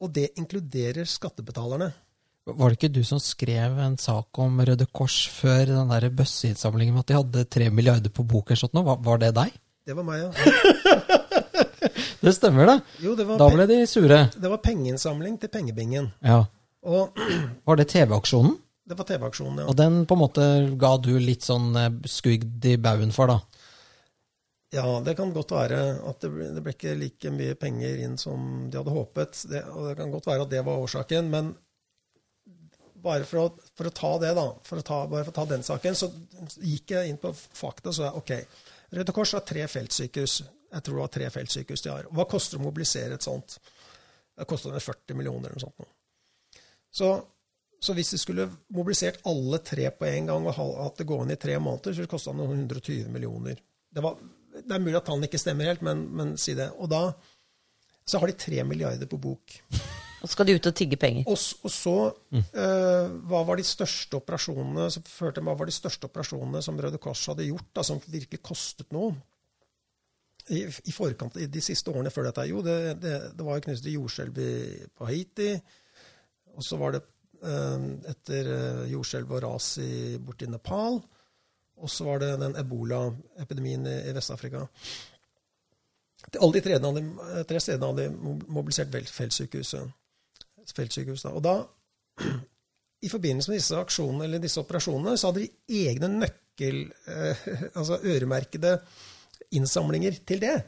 Eh, og det inkluderer skattebetalerne. Var det ikke du som skrev en sak om Røde Kors før den der bøsseinnsamlingen med at de hadde tre milliarder på bok Sånn. Var, det deg? Det var meg, ja. Det stemmer, det. Jo, det var, Da ble de sure. det var pengeinnsamling til pengebingen. Ja. Og Var det TV-aksjonen? det var TV-aksjonen, ja. Og den på en måte ga du litt sånn skugd i baugen for, da? Ja, det kan godt være at det ble, det ble ikke like mye penger inn som de hadde håpet. Det, og det kan godt være at det var årsaken. Men bare for å, for å ta det, da, for å ta, bare for å ta den saken, så gikk jeg inn på fakta. Så jeg, ok, Røde Kors har tre feltsykehus. Jeg tror det var tre feltsykehus de har. Hva koster det å mobilisere et sånt? Det koster det 40 millioner eller noe sånt. Så, så hvis de skulle mobilisert alle tre på en gang og ha- hatt det gående i tre måneder, så ville det kosta noen 120 millioner. Det, var, det er mulig at tallene ikke stemmer helt, men, men si det. Og da så har de tre milliarder på bok. Og så skal de ut og tigge penger. Og, og så eh, Hva var de største operasjonene som førte, hva var de største operasjonene som Røde Kors hadde gjort, da, som virkelig kostet noe? I, I forkant, i de siste årene før dette. Jo, det, det, det var jo til jordskjelv på Haiti. Og så var det eh, etter eh, jordskjelv og ras i, borti Nepal. Og så var det den ebola-epidemien i, i Vest-Afrika. Alle de tre, stedene hadde mobilisert feltsykehus. Da. Og da i forbindelse med disse aksjonene, eller disse operasjonene, så hadde de egne nøkkel, eh, altså øremerkede innsamlinger til det.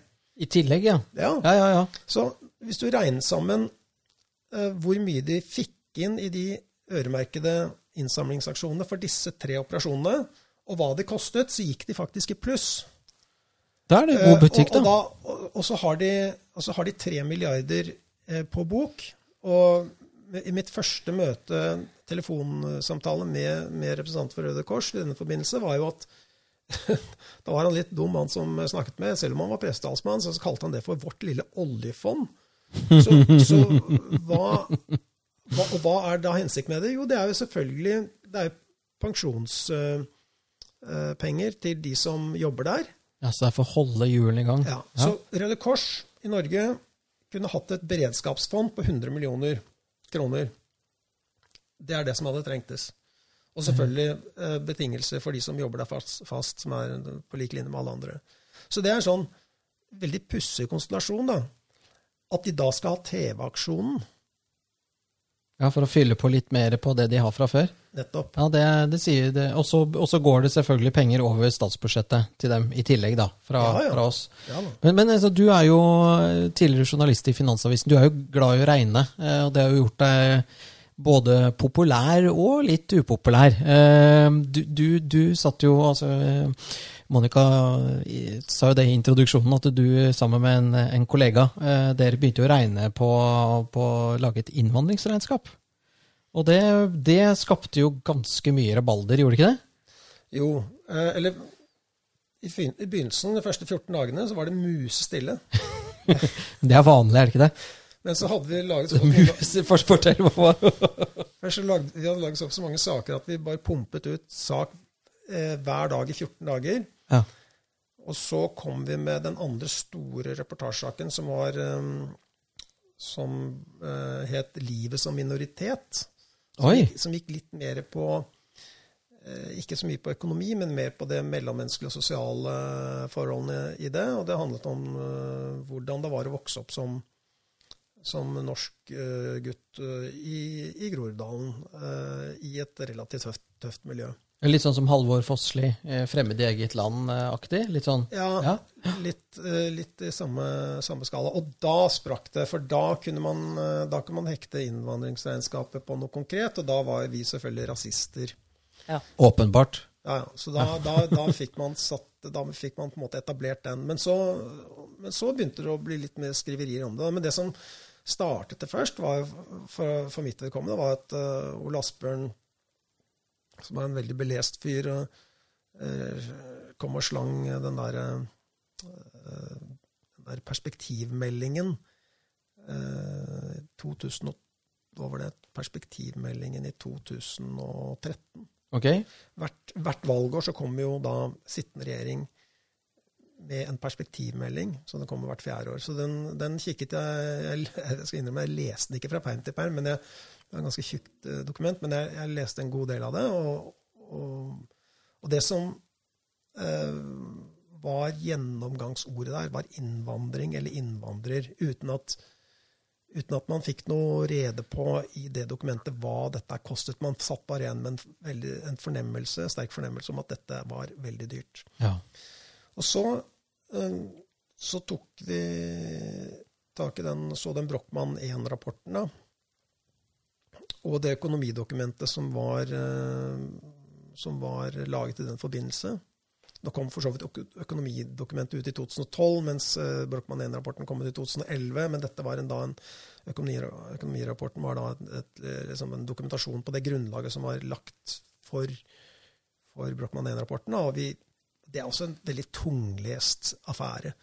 I tillegg, ja. Ja. Ja, ja, ja. Så hvis du regner sammen eh, hvor mye de fikk inn i de øremerkede innsamlingsaksjonene for disse tre operasjonene, og hva det kostet, så gikk de faktisk i pluss. Da er det god butikk, da. og, og, da. og, så har de, har de tre milliarder eh, på bok. Og i mitt første møte, telefonsamtale med, med representanter for Røde Kors i denne forbindelse, var jo at da var han litt dum, han som snakket med. Selv om han var pressetalsmann, så kalte han det for vårt lille oljefond. Så, så hva, hva, og hva er da hensikten med det? Jo, det er jo selvfølgelig det er jo pensjonspenger til de som jobber der. Ja, Så det er for å holde hjulene i gang. Ja, Så Røde Kors i Norge kunne hatt et beredskapsfond på 100 millioner kroner. Det er det som hadde trengtes. Og selvfølgelig eh, betingelser for de som jobber der fast, fast, som er på lik linje med alle andre. Så det er en sånn veldig pussig konstellasjon, da. At de da skal ha TV-aksjonen, Ja, For å fylle på litt mer på det de har fra før. nettopp. Ja, det, det sier det. Og så går det selvfølgelig penger over statsbudsjettet til dem i tillegg, da, fra, Ja, ja. fra oss. Ja. Men, men altså, du er jo tidligere journalist i Finansavisen. Du er jo glad i å regne, eh, og det har jo gjort deg både populær og litt upopulær. Eh, Du, du, du satt jo altså Monica sa jo det i introduksjonen, at du sammen med en, en kollega eh, dere begynte å regne på, på å lage et innvandringsregnskap. Og det, det skapte jo ganske mye rabalder, gjorde det ikke det? Jo, eh, eller i begynnelsen, de første 14 dagene, så var det musestille. Det er vanlig, er det ikke det? Men så hadde vi laget så, mange, laget så mange saker at vi bare pumpet ut sak eh, hver dag i 14 dager. Ja. Og så kom vi med den andre store reportasjesaken, som var eh, Som eh, het 'Livet som minoritet'. Som gikk, som gikk litt mer på eh, Ikke så mye på økonomi, men mer på det mellommenneskelige og sosiale forholdene i det. Og det handlet om eh, hvordan det var å vokse opp som, som norsk gutt i, i Groruddalen. I et relativt tøft, tøft miljø. Litt sånn som Halvor Fossli, eh, 'Fremmed i eget land'-aktig? Litt sånn Ja, Ja. litt, eh, litt i samme, samme skala. Og da sprakk det, for da kunne man, eh, da kunne man hekte innvandringsregnskapet på noe konkret, og da var vi selvfølgelig rasister. Åpenbart. Ja, ja. Så da, da, da, fikk man satt, da fikk man på en måte etablert den. Men så, men så begynte det å bli litt mer skriverier om det. Men det som startet det først, var, for, for mitt vedkommende, var at uh, Ole Asbjørn, som er en veldig belest fyr, og kom og slang den der, uh, den der perspektivmeldingen uh, 2000, Hva var det? Perspektivmeldingen i 2013 Okay. hvert, hvert valgår så kommer jo da sittende regjering med en perspektivmelding, så den kommer hvert fjerde år. Så den, den kikket jeg Jeg, jeg skal innrømme, jeg leste den ikke fra perm til perm, men jeg, det var et ganske tjukt eh, dokument, men jeg, jeg leste en god del av det. Og, og, og det som eh, var gjennomgangsordet der, var innvandring eller innvandrer, uten at uten at man fikk noe rede på i det dokumentet hva dette kostet. Man satt bare igjen med en, veldig, en fornemmelse, en sterk fornemmelse om at dette var veldig dyrt. Ja. Og så, eh, så tok vi tak i den, så den Brochmann 1-rapporten, da. Og det økonomidokumentet som var, eh, som var laget i den forbindelse. Nå kom for så vidt økonomidokumentet ut i 2012, mens eh, Brochmann 1-rapporten kom ut i 2011. Men dette var en, da en økonomirapporten var da et, et, liksom en dokumentasjon på det grunnlaget som var lagt for, for Brochmann 1-rapporten. Og vi, det er også en veldig tunglest affære.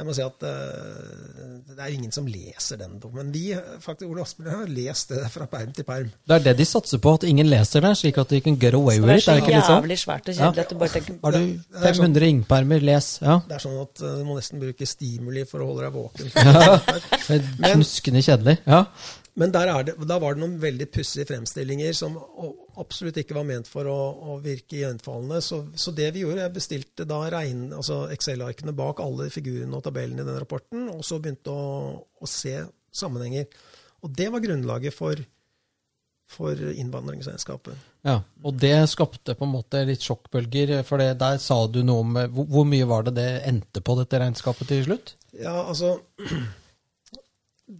Jeg må si at eh, det er ingen som leser den. Men vi, faktisk, Ole Asbjørn, har lest det fra perm til perm. Det er det de satser på, at ingen leser det, slik at de kan get away with det er it. så Er det ikke sånn? jævlig svært og kjedelig at du bare tenker Har du Det er sånn- 500 ringpermer, les. Ja. Det er sånn at eh, du må nesten bruke stimuli for å holde deg våken. Det er Knuskende kjedelig. Ja. Men der, det, da var det noen veldig pussige fremstillinger som absolutt ikke var ment for å, å virke gjenfallende. Så, så det vi gjorde, jeg bestilte da altså Excel-arkene bak alle figurene og tabellene i den rapporten, og så begynte å, å se sammenhenger. Og det var grunnlaget for, for innvandringsregnskapet. Ja, Og det skapte på en måte litt sjokkbølger, for det, der sa du noe om hvor, hvor mye var det det endte på, dette regnskapet, til slutt? Ja, altså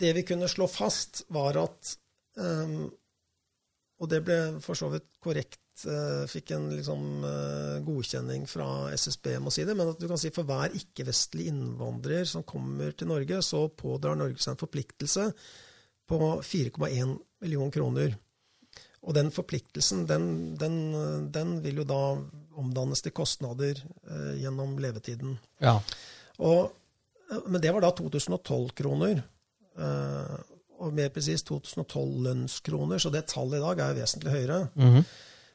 Det vi kunne slå fast, var at um, Og det ble for så vidt korrekt, uh, fikk en liksom, uh, godkjenning fra SSB, må si det, men at du kan si for hver ikke-vestlig innvandrer som kommer til Norge, så pådrar Norge seg en forpliktelse på 4,1 millioner kroner. Og den forpliktelsen, den, den, den, vil jo da omdannes til kostnader uh, gjennom levetiden. Ja. Og, men det var da 2012-kroner. Eh, og mer presist 2012-lønnskroner, så det tallet i dag er jo vesentlig høyere. Mm -hmm.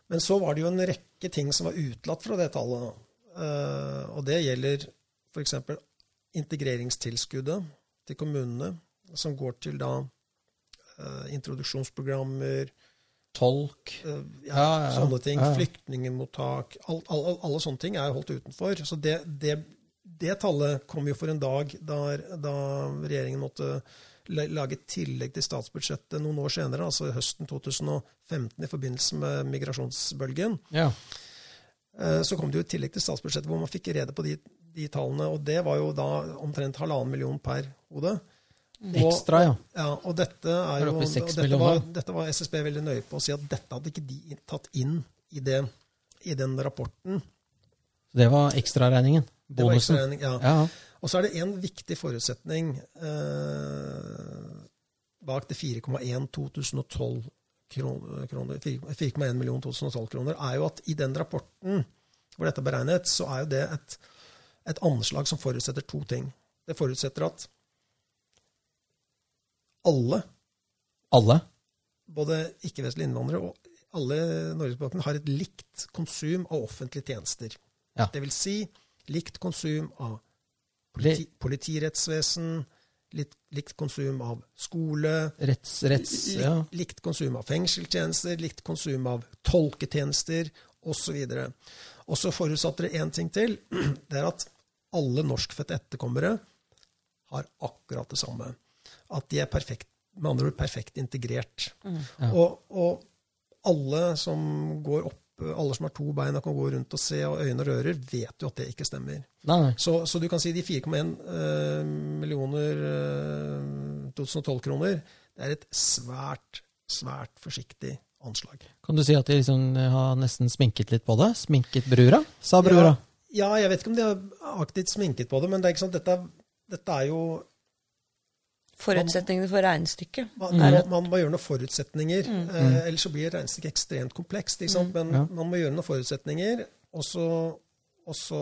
Men så var det jo en rekke ting som var utelatt fra det tallet. Eh, og det gjelder f.eks. integreringstilskuddet til kommunene, som går til da eh, introduksjonsprogrammer, tolk, ja, ja, ja, sånne ting. Flyktningemottak. All, all, alle sånne ting er holdt utenfor. Så det, det, det tallet kom jo for en dag da, da regjeringen måtte lage et tillegg til statsbudsjettet noen år senere, altså høsten 2015, i forbindelse med migrasjonsbølgen. Ja. Så kom det jo et tillegg til statsbudsjettet hvor man fikk rede på de, de tallene. Og det var jo da omtrent halvannen million per hode. Ekstra, ja. ja. Og dette er jo, og dette, var, dette var SSB veldig nøye på å si at dette hadde ikke de tatt inn i, det, i den rapporten. Det var ekstraregningen? Bonusen? Det var Ekstra ja. ja. Og så er det en viktig forutsetning eh, bak det 4,1 2012 kroner, 4,1 millioner 2012-kroner, er jo at i den rapporten hvor dette er beregnet, så er jo det et, et anslag som forutsetter to ting. Det forutsetter at alle, alle? både ikke-vestlige innvandrere og alle norgesbefolkningen, har et likt konsum av offentlige tjenester. Ja. Det vil si likt konsum av politi, politirettsvesen, litt, likt konsum av skole, retts, retts, ja. likt, konsum av fengselstjenester, likt konsum av tolketjenester osv. Og så forutsatte det én ting til. Det er at alle norskfødte etterkommere har akkurat det samme. At de er perfekt, med andre ord perfekt integrert. Mm. Ja. Og, og, alle som går opp, alle som har to bein og kan gå rundt og se og øyne og rører, vet jo at det ikke stemmer. Så, så, du kan si de 4,1 uh, millioner uh, 2012-kroner, det er et svært, svært forsiktig anslag. Kan du si at de liksom har nesten sminket litt på det? Sminket brura, sa brura? Ja, ja, jeg vet ikke om de har aktivt sminket på det, men det er ikke sånn, dette, dette er jo Forutsetningene for regnestykket. Man, man, man, må gjøre noen forutsetninger, mm. eh, ellers så blir regnestykket ekstremt komplekst. Mm. Men ja. man må gjøre noen forutsetninger, og så, og så,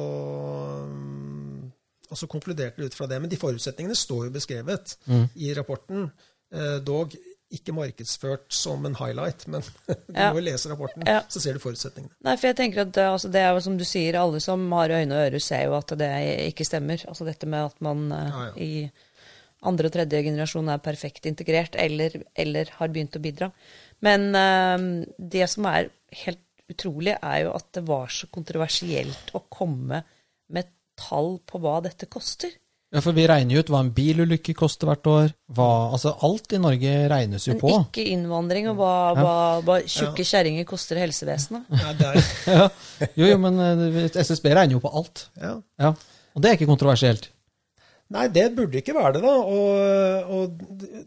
og så konkluderte det ut fra det. Men de forutsetningene står jo beskrevet mm. i rapporten. Eh, dog ikke markedsført som en highlight, men du ja. må jo lese rapporten, ja. så ser du forutsetningene. Nei, for jeg tenker at altså, det er jo som du sier, alle som har øyne og ører, ser jo at det ikke stemmer. Altså dette med at man ja, i andre og tredje generasjon er perfekt integrert eller, eller har begynt å bidra. Men uh, det som er helt utrolig, er jo at det var så kontroversielt å komme med tall på hva dette koster. Ja, for vi regner jo ut hva en bilulykke koster hvert år. Hva, altså Alt i Norge regnes jo Men på. Men ikke innvandring, og hva, ja. hva, hva tjukke ja. kjerringer koster helsevesenet. Ja, ja. Jo, jo, men eh, SSB regner jo på alt. Ja. ja. Og det er ikke kontroversielt. Nei, det burde ikke være det, da. Og, og det,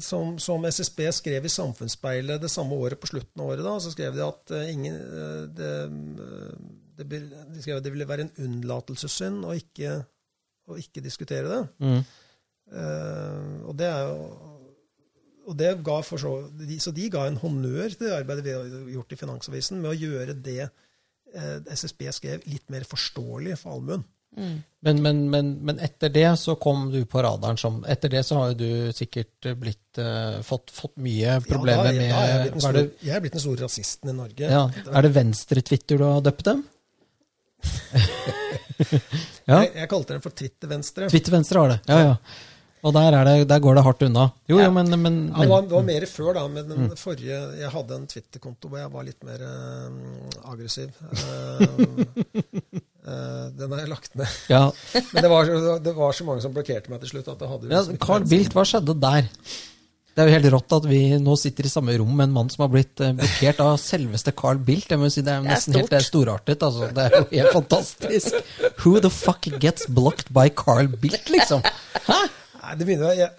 som, som, SSB skrev i Samfunnsspeilet det samme året, på slutten av året, da, så skrev de at uh, ingen uh, det, det, de skrev at det ville være en unnlatelsessynd å ikke, å ikke diskutere det. Mm. Uh, og det er jo og det ga for så, de, så de ga en honnør til det arbeidet vi har gjort i Finansavisen, med å gjøre det SSB skrev, litt mer forståelig for allmuen. Mm. Men, men, men, men, etter det så kom du på radaren som Etter det så har jo du sikkert blitt, uh, fått, fått, mye problemer ja, da, med da er jeg, stor, jeg, er blitt den store rasisten i Norge. Ja, er det venstre-Twitter du har døpt dem? ja. jeg, jeg, kalte dem for Twitter-venstre. Twitter-venstre var det, ja ja. Og der, det, der, går det hardt unna. Jo, ja. jo, men, men, ja, det, var, det, var, mer før, da. Med den mm. forrige Jeg hadde en Twitter-konto hvor jeg var litt mer uh, aggressiv. Uh, Uh, den har jeg lagt ned. Ja. Men det var, det var, så mange som blokkerte meg til slutt. at det hadde ja, Carl Bildt, hva skjedde der? Det er jo helt rått at vi nå sitter i samme rom med en mann som har blitt eh, blokkert av selveste Carl Bildt. Jeg må si Det er Det er nesten helt det er storartet. Altså. Det er jo helt fantastisk. Who the fuck gets blocked by Carl Bildt, liksom? Hæ? Nei, det begynner jeg,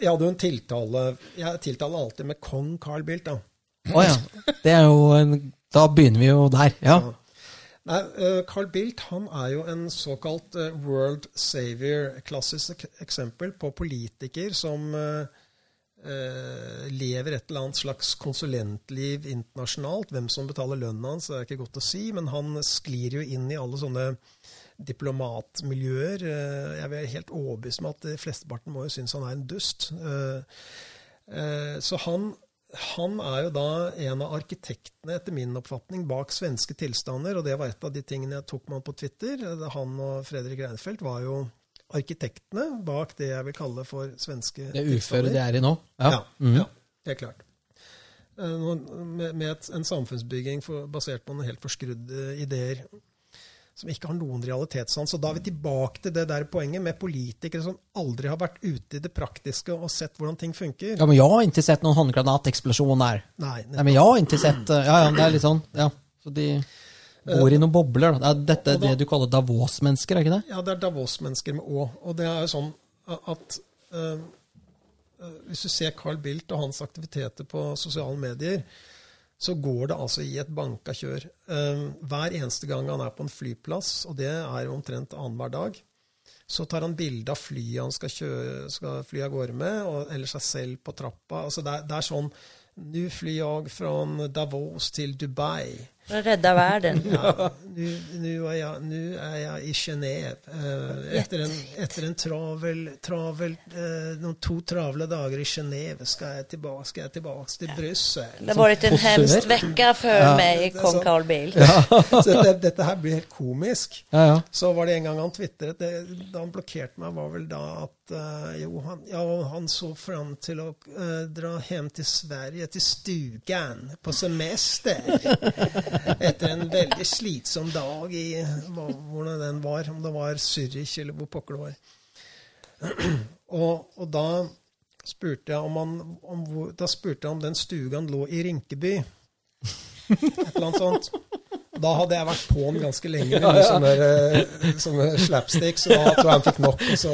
jeg hadde jo en tiltale Jeg tiltaler alltid med kong Carl Bildt, da. Å ja. Det er jo en, Da begynner vi jo der. Ja. Nei, eh, Carl Bildt han er jo en såkalt eh, world savior. Klassisk eksempel på politiker som eh, lever et eller annet slags konsulentliv internasjonalt. Hvem som betaler lønna hans, er ikke godt å si, men han sklir jo inn i alle sånne diplomatmiljøer. Eh, Jeg er helt overbevist om at de flesteparten må jo synes han er en dust. Eh, eh, Så han, han er jo da en av arkitektene, etter min oppfatning, bak svenske tilstander. Og det var et av de tingene jeg tok med han på Twitter. Han og Fredrik Reinfeldt var jo arkitektene bak det jeg vil kalle for svenske Det uføret de er i nå. Ja. ja, mm. ja, helt klart. Eh, Med, en samfunnsbygging basert på noen helt forskrudde ideer som ikke har noen realitetssans. Og da er vi tilbake til det der poenget med politikere som aldri har vært ute i det praktiske og sett hvordan ting funker. ja, men jeg har ikke sett noen håndgranateksplosjon der. Nei, Nei, men jeg har ikke sett eh, Ja, ja, det er litt sånn. Ja. Så de bor i noen bobler. Da. Dette er det du kaller Davos-mennesker, er ikke det? Ja, det er Davos-mennesker med Å. Og det er jo sånn at eh, hvis du ser Carl Bildt og hans aktiviteter på sosiale medier, så går det altså i et banka kjør. Eh, hver eneste gang han er på en flyplass, og det er omtrent annenhver dag, så tar han bilde av flyet han skal, kjøre, skal fly av gårde med, og, eller seg selv på trappa. Altså det, er, det er sånn Nå flyr jeg fra Davos til Dubai. For å redde verden. Ja, nu, nu, er jeg, nu er jeg i Genève. Eh, etter, en, etter en travel, travel eh, noen to travle dager i Genève skal jeg tilbake, skal jeg tilbake til Brussel. Det har vært en hemsk vecka för Ja. meg, kong så. Carl Bildt. Så det, dette her blir helt komisk. Ja, ja. Så var det en gang han tvitret Da han blokkerte meg, var vel da at uh, jo, han, ja, han så fram til å uh, dra hjem til Sverige, til stugan, på semester. Etter en veldig slitsom dag i hvordan den var, om det var Zürich eller hvor pokker det var. Og, og da spurte om han om Da spurte jeg om den stugaen lå i Rinkeby. Et eller annet sånt. Da hadde jeg vært på den ganske lenge med noen sånne, eh, sånne slapsticks, og da tror jeg han fikk nok. Og så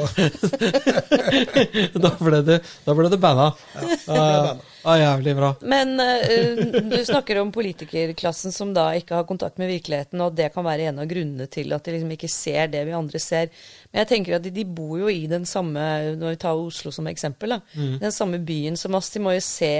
Da ble det, da ble det banna. ble Ja, banna. ja, jævlig bra. Men uh, du snakker om politikerklassen som da ikke har kontakt med virkeligheten, og det kan være en av grunnene til at de liksom ikke ser det vi andre ser. Men jeg tenker at de, de bor jo i den samme Når vi tar Oslo som eksempel, da, den samme byen som oss. De må jo se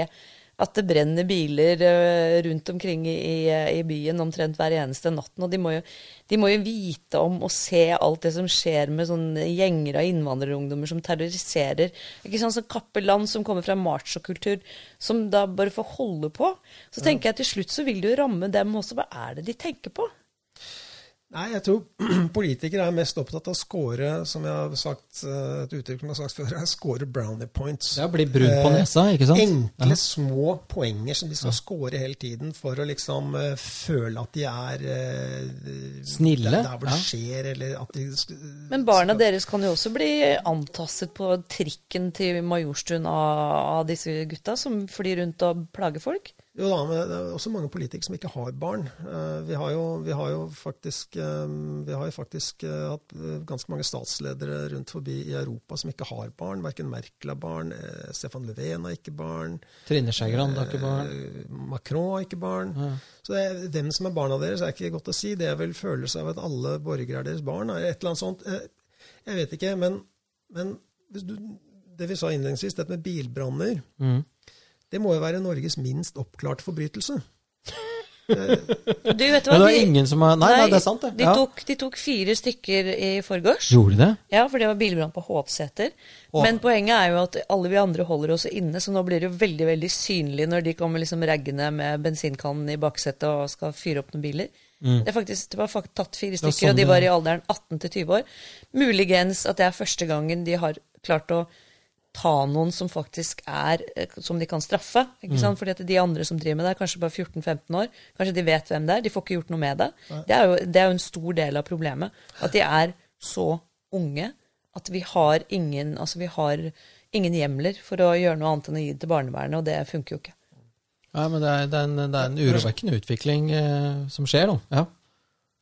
at det brenner biler eh, rundt omkring i, i, i byen omtrent hver eneste natten. Og de må, jo, de må jo vite om og se alt det som skjer med sånne gjenger av innvandrerungdommer som terroriserer. Ikke sånn sånn Kappeland som kommer fra machokultur, som da bare får holde på. Så tenker jeg til slutt så vil det jo ramme dem også. Hva er det de tenker på? Nei, jeg tror politikere er mest opptatt av å score, som jeg har sagt, eh, et uttrykk som jeg har sagt før, er score brownie points. Ja, bli brun på nesa, ikke sant? Enkle, små poenger som de skal score hele tiden for å liksom eh, føle at de er eh, Snille, Der, der hvor det ja. skjer, eller at de Men barna deres kan jo også bli antastet på trikken til Majorstuen av, av disse gutta som flyr rundt og plager folk. Jo da, men det er også mange politikere som ikke har barn. Eh, Vi har jo, vi har jo faktisk, eh, vi har faktisk eh, hatt ganske mange statsledere rundt forbi i Europa som ikke har barn. Verken Merkel har barn, Stefan Löfven har ikke barn, Trine Skei Grande har ikke barn. Macron har ikke barn. Ja. Så det hvem som er barna deres, er ikke godt å si. Det er vel følelse av at alle borgere er deres barn, eller et eller annet sånt. Jeg vet ikke, men, men hvis du, det vi sa innledningsvis, dette med bilbranner Mm. Det må jo være Norges minst oppklarte forbrytelse. Du vet hva? Det var ingen som har Nei, nei, det er sant, det. De, Ja. tok, de tok fire stykker i forgårs. Gjorde de det? Ja, for det var bilbrann på Hovseter. Åh. Men poenget er jo at alle vi andre holder oss inne, så nå blir det jo veldig veldig synlig når de kommer liksom raggende med bensinkannen i baksetet og skal fyre opp noen biler. Det, er faktisk, det var faktisk tatt fire stykker, sånn og de var i alderen 18 til 20 år. Muligens at det er første gangen de har klart å ta noen som faktisk er eh, Som de kan straffe. ikke sant? Fordi at de andre som driver med det, er kanskje bare 14-15 år. Kanskje de vet hvem det er. De får ikke gjort noe med det. Det er, jo, det er jo en stor del av problemet. At de er så unge at vi har ingen Altså, vi har ingen hjemler for å gjøre noe annet enn å gi det til barnevernet, og det funker jo ikke. Ja, men det er, det er, en, det er en urovekkende utvikling eh, som skjer nå. Ja.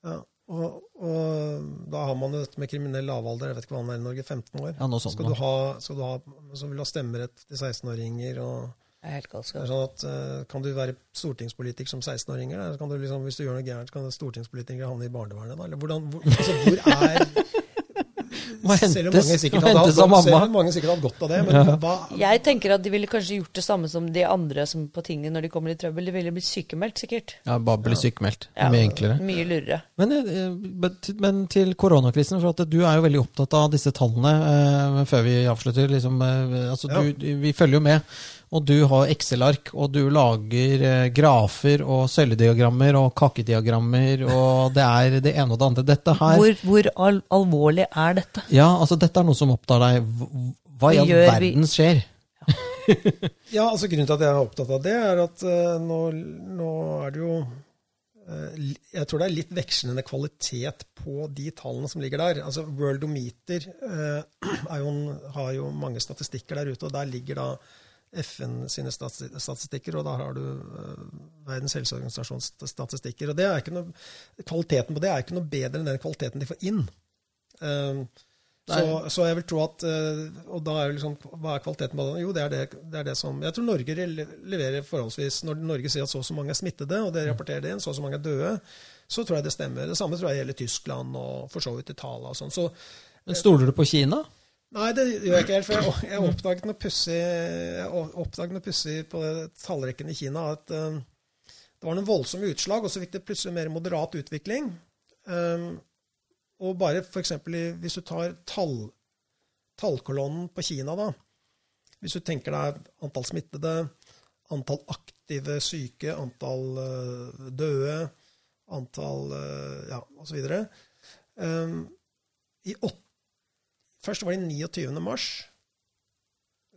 Ja, og, og da har man jo dette med kriminell lavalder. Jeg vet ikke hva han er i Norge, 15 år. Ja, noe sånt skal, du ha, skal du ha, så vil du ha stemmerett til 16-åringer. og sånn at eh, Kan du være stortingspolitiker som 16-åringer? eller Kan du liksom, hvis du gjør noe gærent, kan stortingspolitikere havne i barnevernet? Da? Eller hvordan, hvor, altså, hvor er Må Selv om hentes, mange sikkert hadde hatt godt- mamma. mange sikkert hadde godt av det, men hva Jeg tenker at de ville kanskje gjort det samme som de andre som på tinget når de kommer i trøbbel. De ville blitt sykemeldt, sikkert. Ja, bare bli sykemeldt. Ja, Mye enklere. Mye lurere. Men, eh, men til- koronakrisen, for at du er jo veldig opptatt av disse tallene eh, før vi avslutter. Liksom, eh, altså Ja. du, vi følger jo med, og du har Excel-ark, og du lager eh, grafer og søylediagrammer og kakediagrammer, og det er det ene og det andre. Dette her Hvor, hvor al alvorlig er dette? Ja, altså dette er noe som opptar deg. Hva i all verden skjer? Ja, altså Grunnen til at jeg er opptatt av det, er at uh, nå, nå er det jo uh, Jeg tror det er litt vekslende kvalitet på de tallene som ligger der. Altså Worldometer uh, er jo en, har jo mange statistikker der ute, og der ligger da FN sine statistikker, og da har du eh, Verdens helseorganisasjons statistikker. og det er ikke noe, Kvaliteten på det er ikke noe bedre enn den kvaliteten de får inn. Eh, så, så jeg vil tro at eh, Og da er jo liksom Hva er kvaliteten på den? Jo, det er det, det er det som Jeg tror Norge leverer forholdsvis Når Norge sier at så og så mange er smittede, og det rapporterer det inn, så og så mange er døde, så tror jeg det stemmer. Det samme tror jeg gjelder Tyskland og for så vidt Italia og sånn. Så Stoler du på Kina? Nei, det gjør jeg ikke helt. For jeg, oppdaget noe pussig pussig på tallrekken i Kina. At eh, det var noen voldsomme utslag, og så fikk det plutselig mer moderat utvikling. Um, og bare f.eks. hvis du tar tall, tallkolonnen på Kina, da. Hvis du tenker deg antall smittede, antall aktive syke, antall eh, døde, antall ja, osv. I åtte Først var det 29. mars.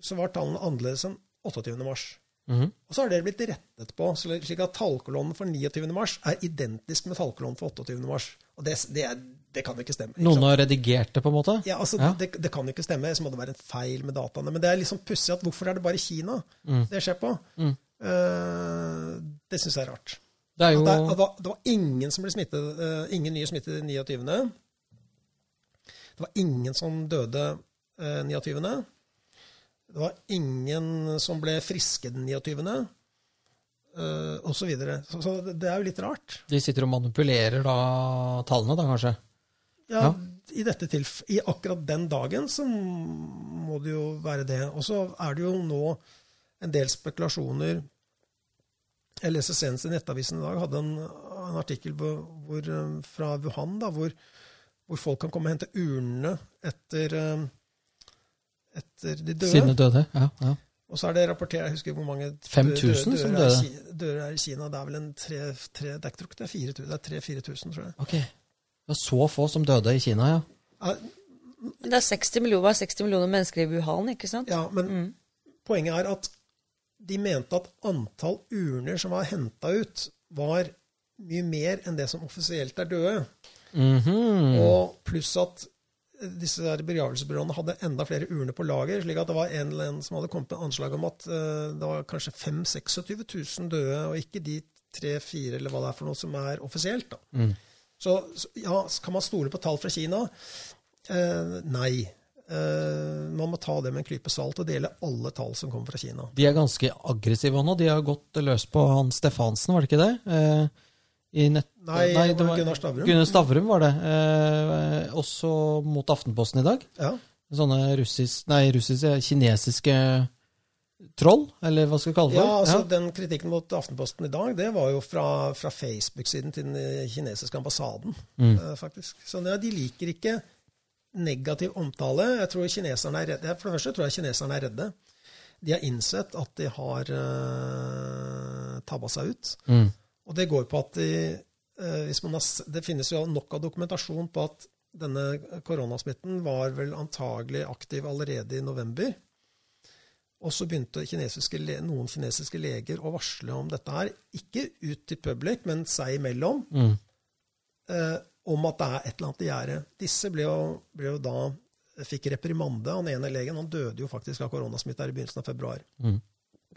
Så var tallene annerledes enn 28. mars. Mhm. Og så har det blitt rettet på, slik at tallkolonnen for 29. mars er identisk med tallkolonnen for 28. mars. Og det, det, det kan ikke stemme. ikke Noen har redigert det, på en måte? Ja, altså, Ja. Det, det kan ikke stemme. Så må det være en feil med dataene. Men det er liksom pussig at hvorfor er det bare Kina Mm. det skjer på? Mm. Uh, det syns jeg er rart. Det er jo det, at var, det var ingen som ble smittet, uh, ingen nye smittede 29. Det var ingen som døde eh, 29. Det var ingen som ble friske den 29. Uh, og så videre. Så, så det, er jo litt rart. De sitter og manipulerer da tallene, da kanskje? Ja, Ja. I, dette tilf I akkurat den dagen så må det jo være det. Og så er det jo nå en del spekulasjoner Jeg leste senest i Nettavisen i dag, hadde en, en artikkel hvor, hvor, eh, fra Wuhan da, hvor, hvor folk kan komme og hente urnene etter, eh, etter de døde. Sine døde? Ja. ja. Og så er det rapportert Jeg husker hvor mange 5000 som er i døde. Ki- døde er i Kina. Det er vel en tre, tre Det er ikke det er 4000, det er 3000-4000, tror jeg. Ok. Det var så få som døde i Kina, ja. Ja, Det er 60 millioner, var 60 millioner mennesker i Wuhan, ikke sant? Ja, men poenget er at de mente at antall urner som var henta ut, var mye mer enn det som offisielt er døde. Mhm. Og pluss at disse der begravelsesbyråene hadde enda flere urner på lager. slik at det var en eller annen som hadde kommet med anslag om at uh, det var kanskje 5 26 000 døde, og ikke de 3-4 eller hva det er for noe som er offisielt. da. Mm. Så, så ja, kan man stole på tall fra Kina? Uh, nei. Uh, man må ta det med en klype salt og dele alle tall som kommer fra Kina. De er ganske aggressive nå. De har gått løs på han Stefansen, var det ikke det? I nett... Nei, det var Gunnar Stavrum. Gunnar Stavrum var det. Eh, også mot Aftenposten i dag. Ja. Sånne russiske, nei, russiske, kinesiske troll, eller hva skal vi kalle det? Ja, altså altså Den kritikken mot Aftenposten i dag, det var jo fra, fra Facebook-siden til den kinesiske ambassaden, Mm. eh, faktisk. Så ja, de liker ikke negativ omtale. Jeg tror kineserne er redde. For det første tror jeg kineserne er redde. De har innsett at de har eh, tabba seg ut. Mm. Og det går på at de, eh, hvis man har, Det finnes jo nok av dokumentasjon på at denne koronasmitten var vel antagelig aktiv allerede i november. Og så begynte kinesiske, noen kinesiske leger å varsle om dette her. Ikke ut til public, men seg imellom. Mm. Eh, om at det er et eller annet i gjære. Disse ble jo, ble jo da fikk reprimande. Han ene legen han døde jo faktisk av koronasmitte her i begynnelsen av februar.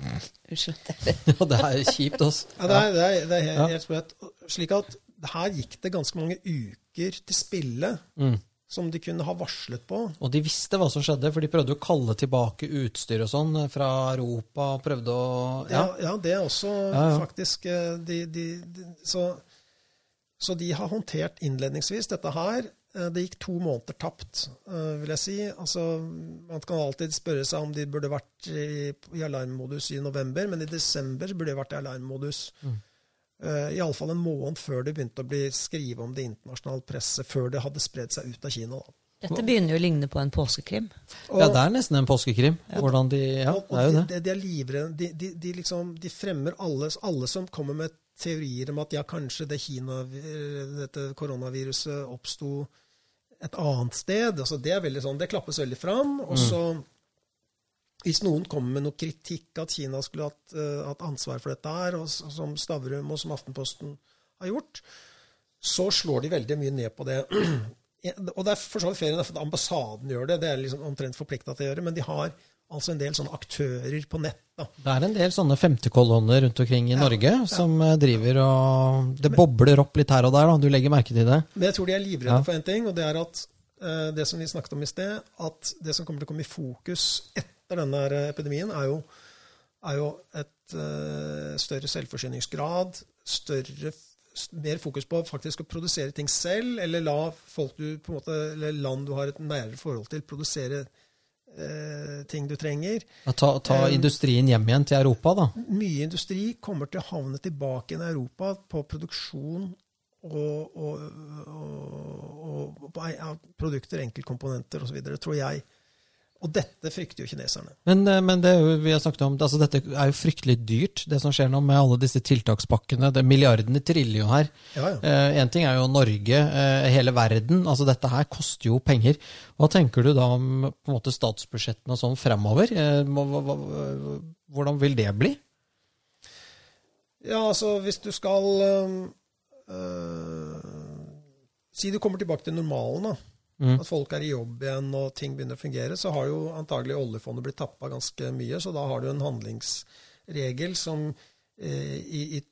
Unnskyld. Ja, det er kjipt, altså. Ja, det, er, det, er, det er helt, Ja. helt sprøtt. Slik at her gikk det ganske mange uker til spille Mm. som de kunne ha varslet på. Og de visste hva som skjedde, for de prøvde å kalle tilbake utstyr og sånn fra Europa. og prøvde å... Ja, Ja, ja det er også Ja, ja. faktisk eh, de, de, de, så, så de har håndtert innledningsvis dette her. Eh, Det gikk to måneder tapt, eh, vil jeg si. Altså, man kan alltid spørre seg om de burde vært i, i alarmmodus i november, men i desember burde de vært i alarmmodus. Mm. Uh, Iallfall en måned før det begynte å bli skrive om det internasjonale presset, før det hadde spredd seg ut av Kina. Da. Dette begynner jo å ligne på en påskekrim. Og- ja, det er nesten en påskekrim. Hvordan de Ja, og, det er jo det. de, de, de er livredde. De, de, de, liksom, de fremmer alle, alle som kommer med teorier om at ja, kanskje det Kina, dette koronaviruset oppsto et annet sted. Altså, det, er sånn, det klappes veldig fram. Og så, hvis noen kommer med noe kritikk at Kina skulle hatt, uh, hatt ansvar for dette her, og, som Stavrum og som Aftenposten har gjort, så slår de veldig mye ned på det. Og det er for så vidt ferien at ambassaden gjør det, det er liksom omtrent forplikta til å gjøre, men de har altså en del sånne aktører på nett. da. Det er en del sånne femtekolonner rundt omkring i Norge som eh, driver og Det bobler opp litt her og der, da. Du legger merke til det? Men jeg tror de er livredde Ja. for en ting, og det er at eh, det som vi snakket om i sted, at det som kommer til å komme i fokus etter denne epidemien, er jo, er jo et eh, større selvforsyningsgrad, større, mer fokus på faktisk å produsere ting selv, eller la folk du på en måte, eller land du har et nærere forhold til, produsere eh, ting du trenger. Ta, ta Um, industrien hjem igjen til Europa, da. Mye industri kommer til å havne tilbake i Europa på produksjon og, og, og, og produkter, enkeltkomponenter osv., tror jeg. Og dette frykter jo kineserne. Men, eh, men det vi har snakket om, altså dette er jo fryktelig dyrt, det som skjer nå med alle disse tiltakspakkene. Det, milliardene triller jo her. Ja, ja. eh, ting er jo Norge, eh, hele verden. altså Dette her koster jo penger. Hva tenker du da om på en måte statsbudsjettene og sånn fremover? Eh, Hvordan vil det bli? Ja, altså hvis du skal øh, Si du kommer tilbake til normalen, da. Mm. At folk er i jobb igjen og ting begynner å fungere, så har jo antagelig oljefondet blitt tappa ganske mye. Så da har du en handlingsregel som eh, i, i,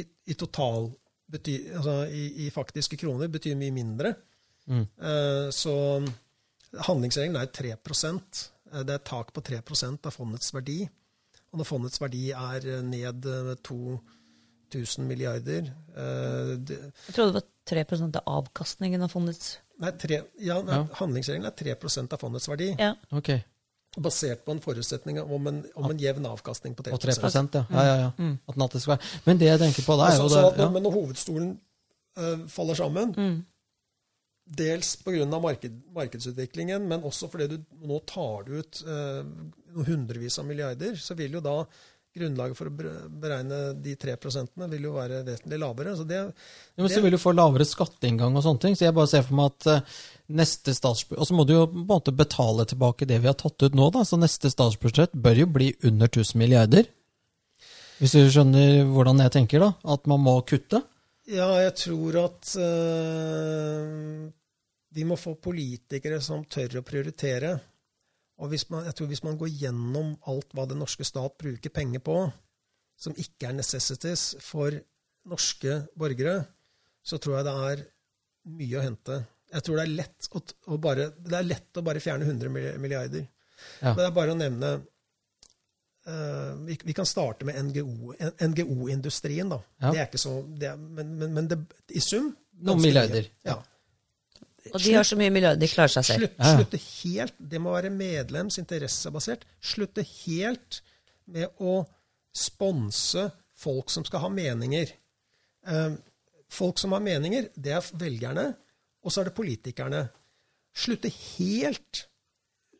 i, i total bety, altså i, i faktiske kroner betyr mye mindre. Mm. Eh, så handlingsregelen er 3 Eh, Det er et tak på 3% av fondets verdi. Og når fondets verdi er ned eh, 2000 milliarder eh, det, Jeg trodde det var 3 av avkastningen av fondets Nei, tre, ja, nei Ja. handlingsregelen er 3% av fondets verdi. Ja. Ok, Basert på en forutsetning om en, om en jevn avkastning på 3 Og 3 ja. ja, ja, ja. At den alltid skal være. Men det jeg tenker på da, er altså, jo så det at når, ja. Men når hovedstolen eh, faller sammen, Mm. dels pga. Marked, markedsutviklingen, men også fordi du nå tar du ut eh, hundrevis av milliarder, så vil jo da grunnlaget for å beregne de 3% vil jo være vesentlig lavere. Så det, Ja, men så vil du få lavere skatteinngang og sånne ting. Så jeg bare ser for meg at eh, neste statsbudsjett Og så må du jo på en måte betale tilbake det vi har tatt ut nå, da. Så neste statsbudsjett bør jo bli under 1000 milliarder. Hvis du skjønner hvordan jeg tenker, da? At man må kutte? Ja, jeg tror at øh, vi må få politikere som tør å prioritere. Og hvis man, jeg tror hvis man går gjennom alt hva den norske stat bruker penger på, som ikke er necessities for norske borgere, så tror jeg det er mye å hente. Jeg tror det er lett å, å bare, det er lett å bare fjerne 100 milliarder. Ja. Men det er bare å nevne uh, vi, vi kan starte med NGO NGO-industrien, da. Ja. Det er ikke så, det men, men, men det, i sum Noen milliarder. mye. Ja. Og de har så mye miljø, de klarer seg selv. Slutt, slutte helt Det må være medlems interessebasert. Slutte helt med å sponse folk som skal ha meninger. Eh, folk som har meninger, det er velgerne, og så er det politikerne. Slutte helt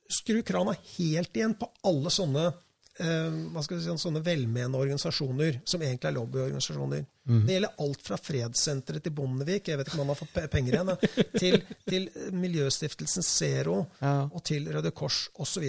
Skru krana helt igjen på alle sånne hva skal vi si, sånne velmenende organisasjoner, som egentlig er lobbyorganisasjoner. Det gjelder alt fra Fredssenteret til Bondevik, jeg vet ikke om han har fått penger igjen, til, til Miljøstiftelsen Zero Ja. og til Røde Kors osv.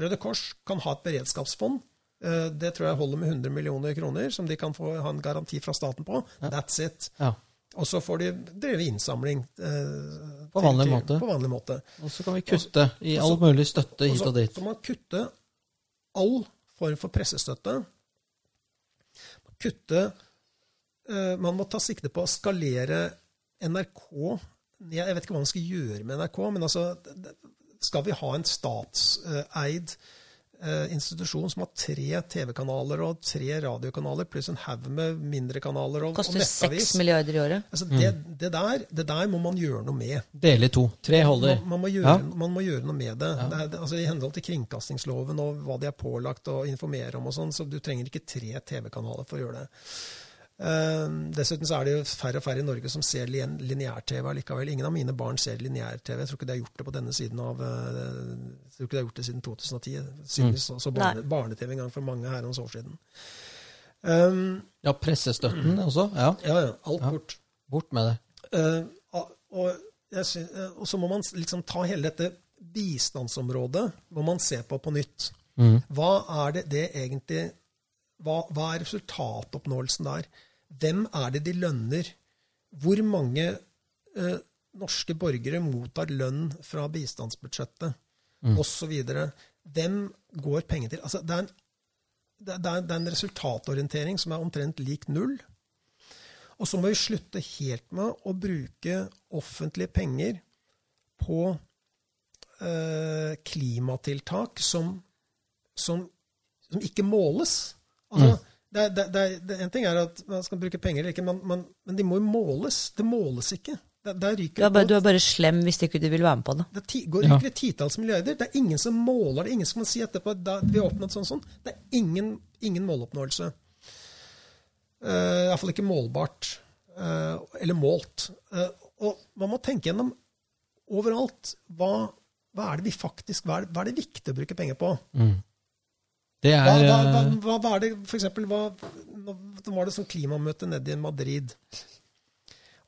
Røde Kors kan ha et beredskapsfond. Eh, Det tror jeg holder med 100 millioner kroner, som de kan få ha en garanti fra staten på. That's it. Ja. Og så får de drevet innsamling. Eh, På vanlig til- måte. På vanlig måte. Og så kan vi kutte i all mulig støtte hit og dit. så kan man kutte all form for pressestøtte. Kutte eh, Man må ta sikte på å skalere NRK Jeg vet ikke hva man skal gjøre med NRK, men altså Skal vi ha en statseid institusjon som har tre TV-kanaler og tre radiokanaler, pluss en haug med mindre kanaler og, og Koster nettavis seks milliarder i året. altså, det, det, der, det der må man gjøre noe med. Dele i to. Tre holder. Man, man, må gjøre, Ja. man må gjøre noe med det. det, er, det altså, I henhold til kringkastingsloven og hva de er pålagt å informere om, og sånn, så du trenger ikke tre TV-kanaler for å gjøre det. Eh, dessuten så er det jo færre og færre i Norge som ser lin- lineær-TV allikevel. Ingen av mine barn ser lineær-TV. Jeg tror ikke de har gjort det på denne siden av eh, Jeg tror ikke de har gjort det siden 2010. Siden Mm. så, så barne, barne-TV en gang for mange herrens år siden. Um, Ja, pressestøtten også. Ja, ja, ja. Alt Ja. bort. bort med det. Uh, og, jeg sy- eh, og så må man liksom ta hele dette bistandsområdet må man se på på nytt. Mm. Hva er det, det egentlig hva, hva er resultatoppnåelsen der? Hvem er det de lønner? Hvor mange eh, norske borgere mottar lønn fra bistandsbudsjettet? Mm. Videre. Hvem går penger til? Altså, det, er en, det, er, det er en resultatorientering som er omtrent lik null. Og så må vi slutte helt med å bruke offentlige penger på eh, klimatiltak som, som, som ikke måles. Altså, er- det, det, det, en ting er at man skal bruke penger eller ikke, men, men, men de må jo måles. Det måles ikke. Der, der Du er, bare, du er bare slem hvis ikke du vil være med på det. det ti, går ryker ja. titalls milliarder. Det er ingen som måler det. Ingen som kan si etterpå at vi har oppnådd sånn sånn. Det er ingen, ingen måloppnåelse. Uh, Iallfall ikke målbart. Uh, eller målt. Uh, og man må tenke gjennom overalt. Hva, hva er det vi faktisk hva er, hva er det viktig å bruke penger på? Det er hva, hva, eh, hva, hva er det for eksempel, hva, Nå var det sånn klimamøte nede i Madrid.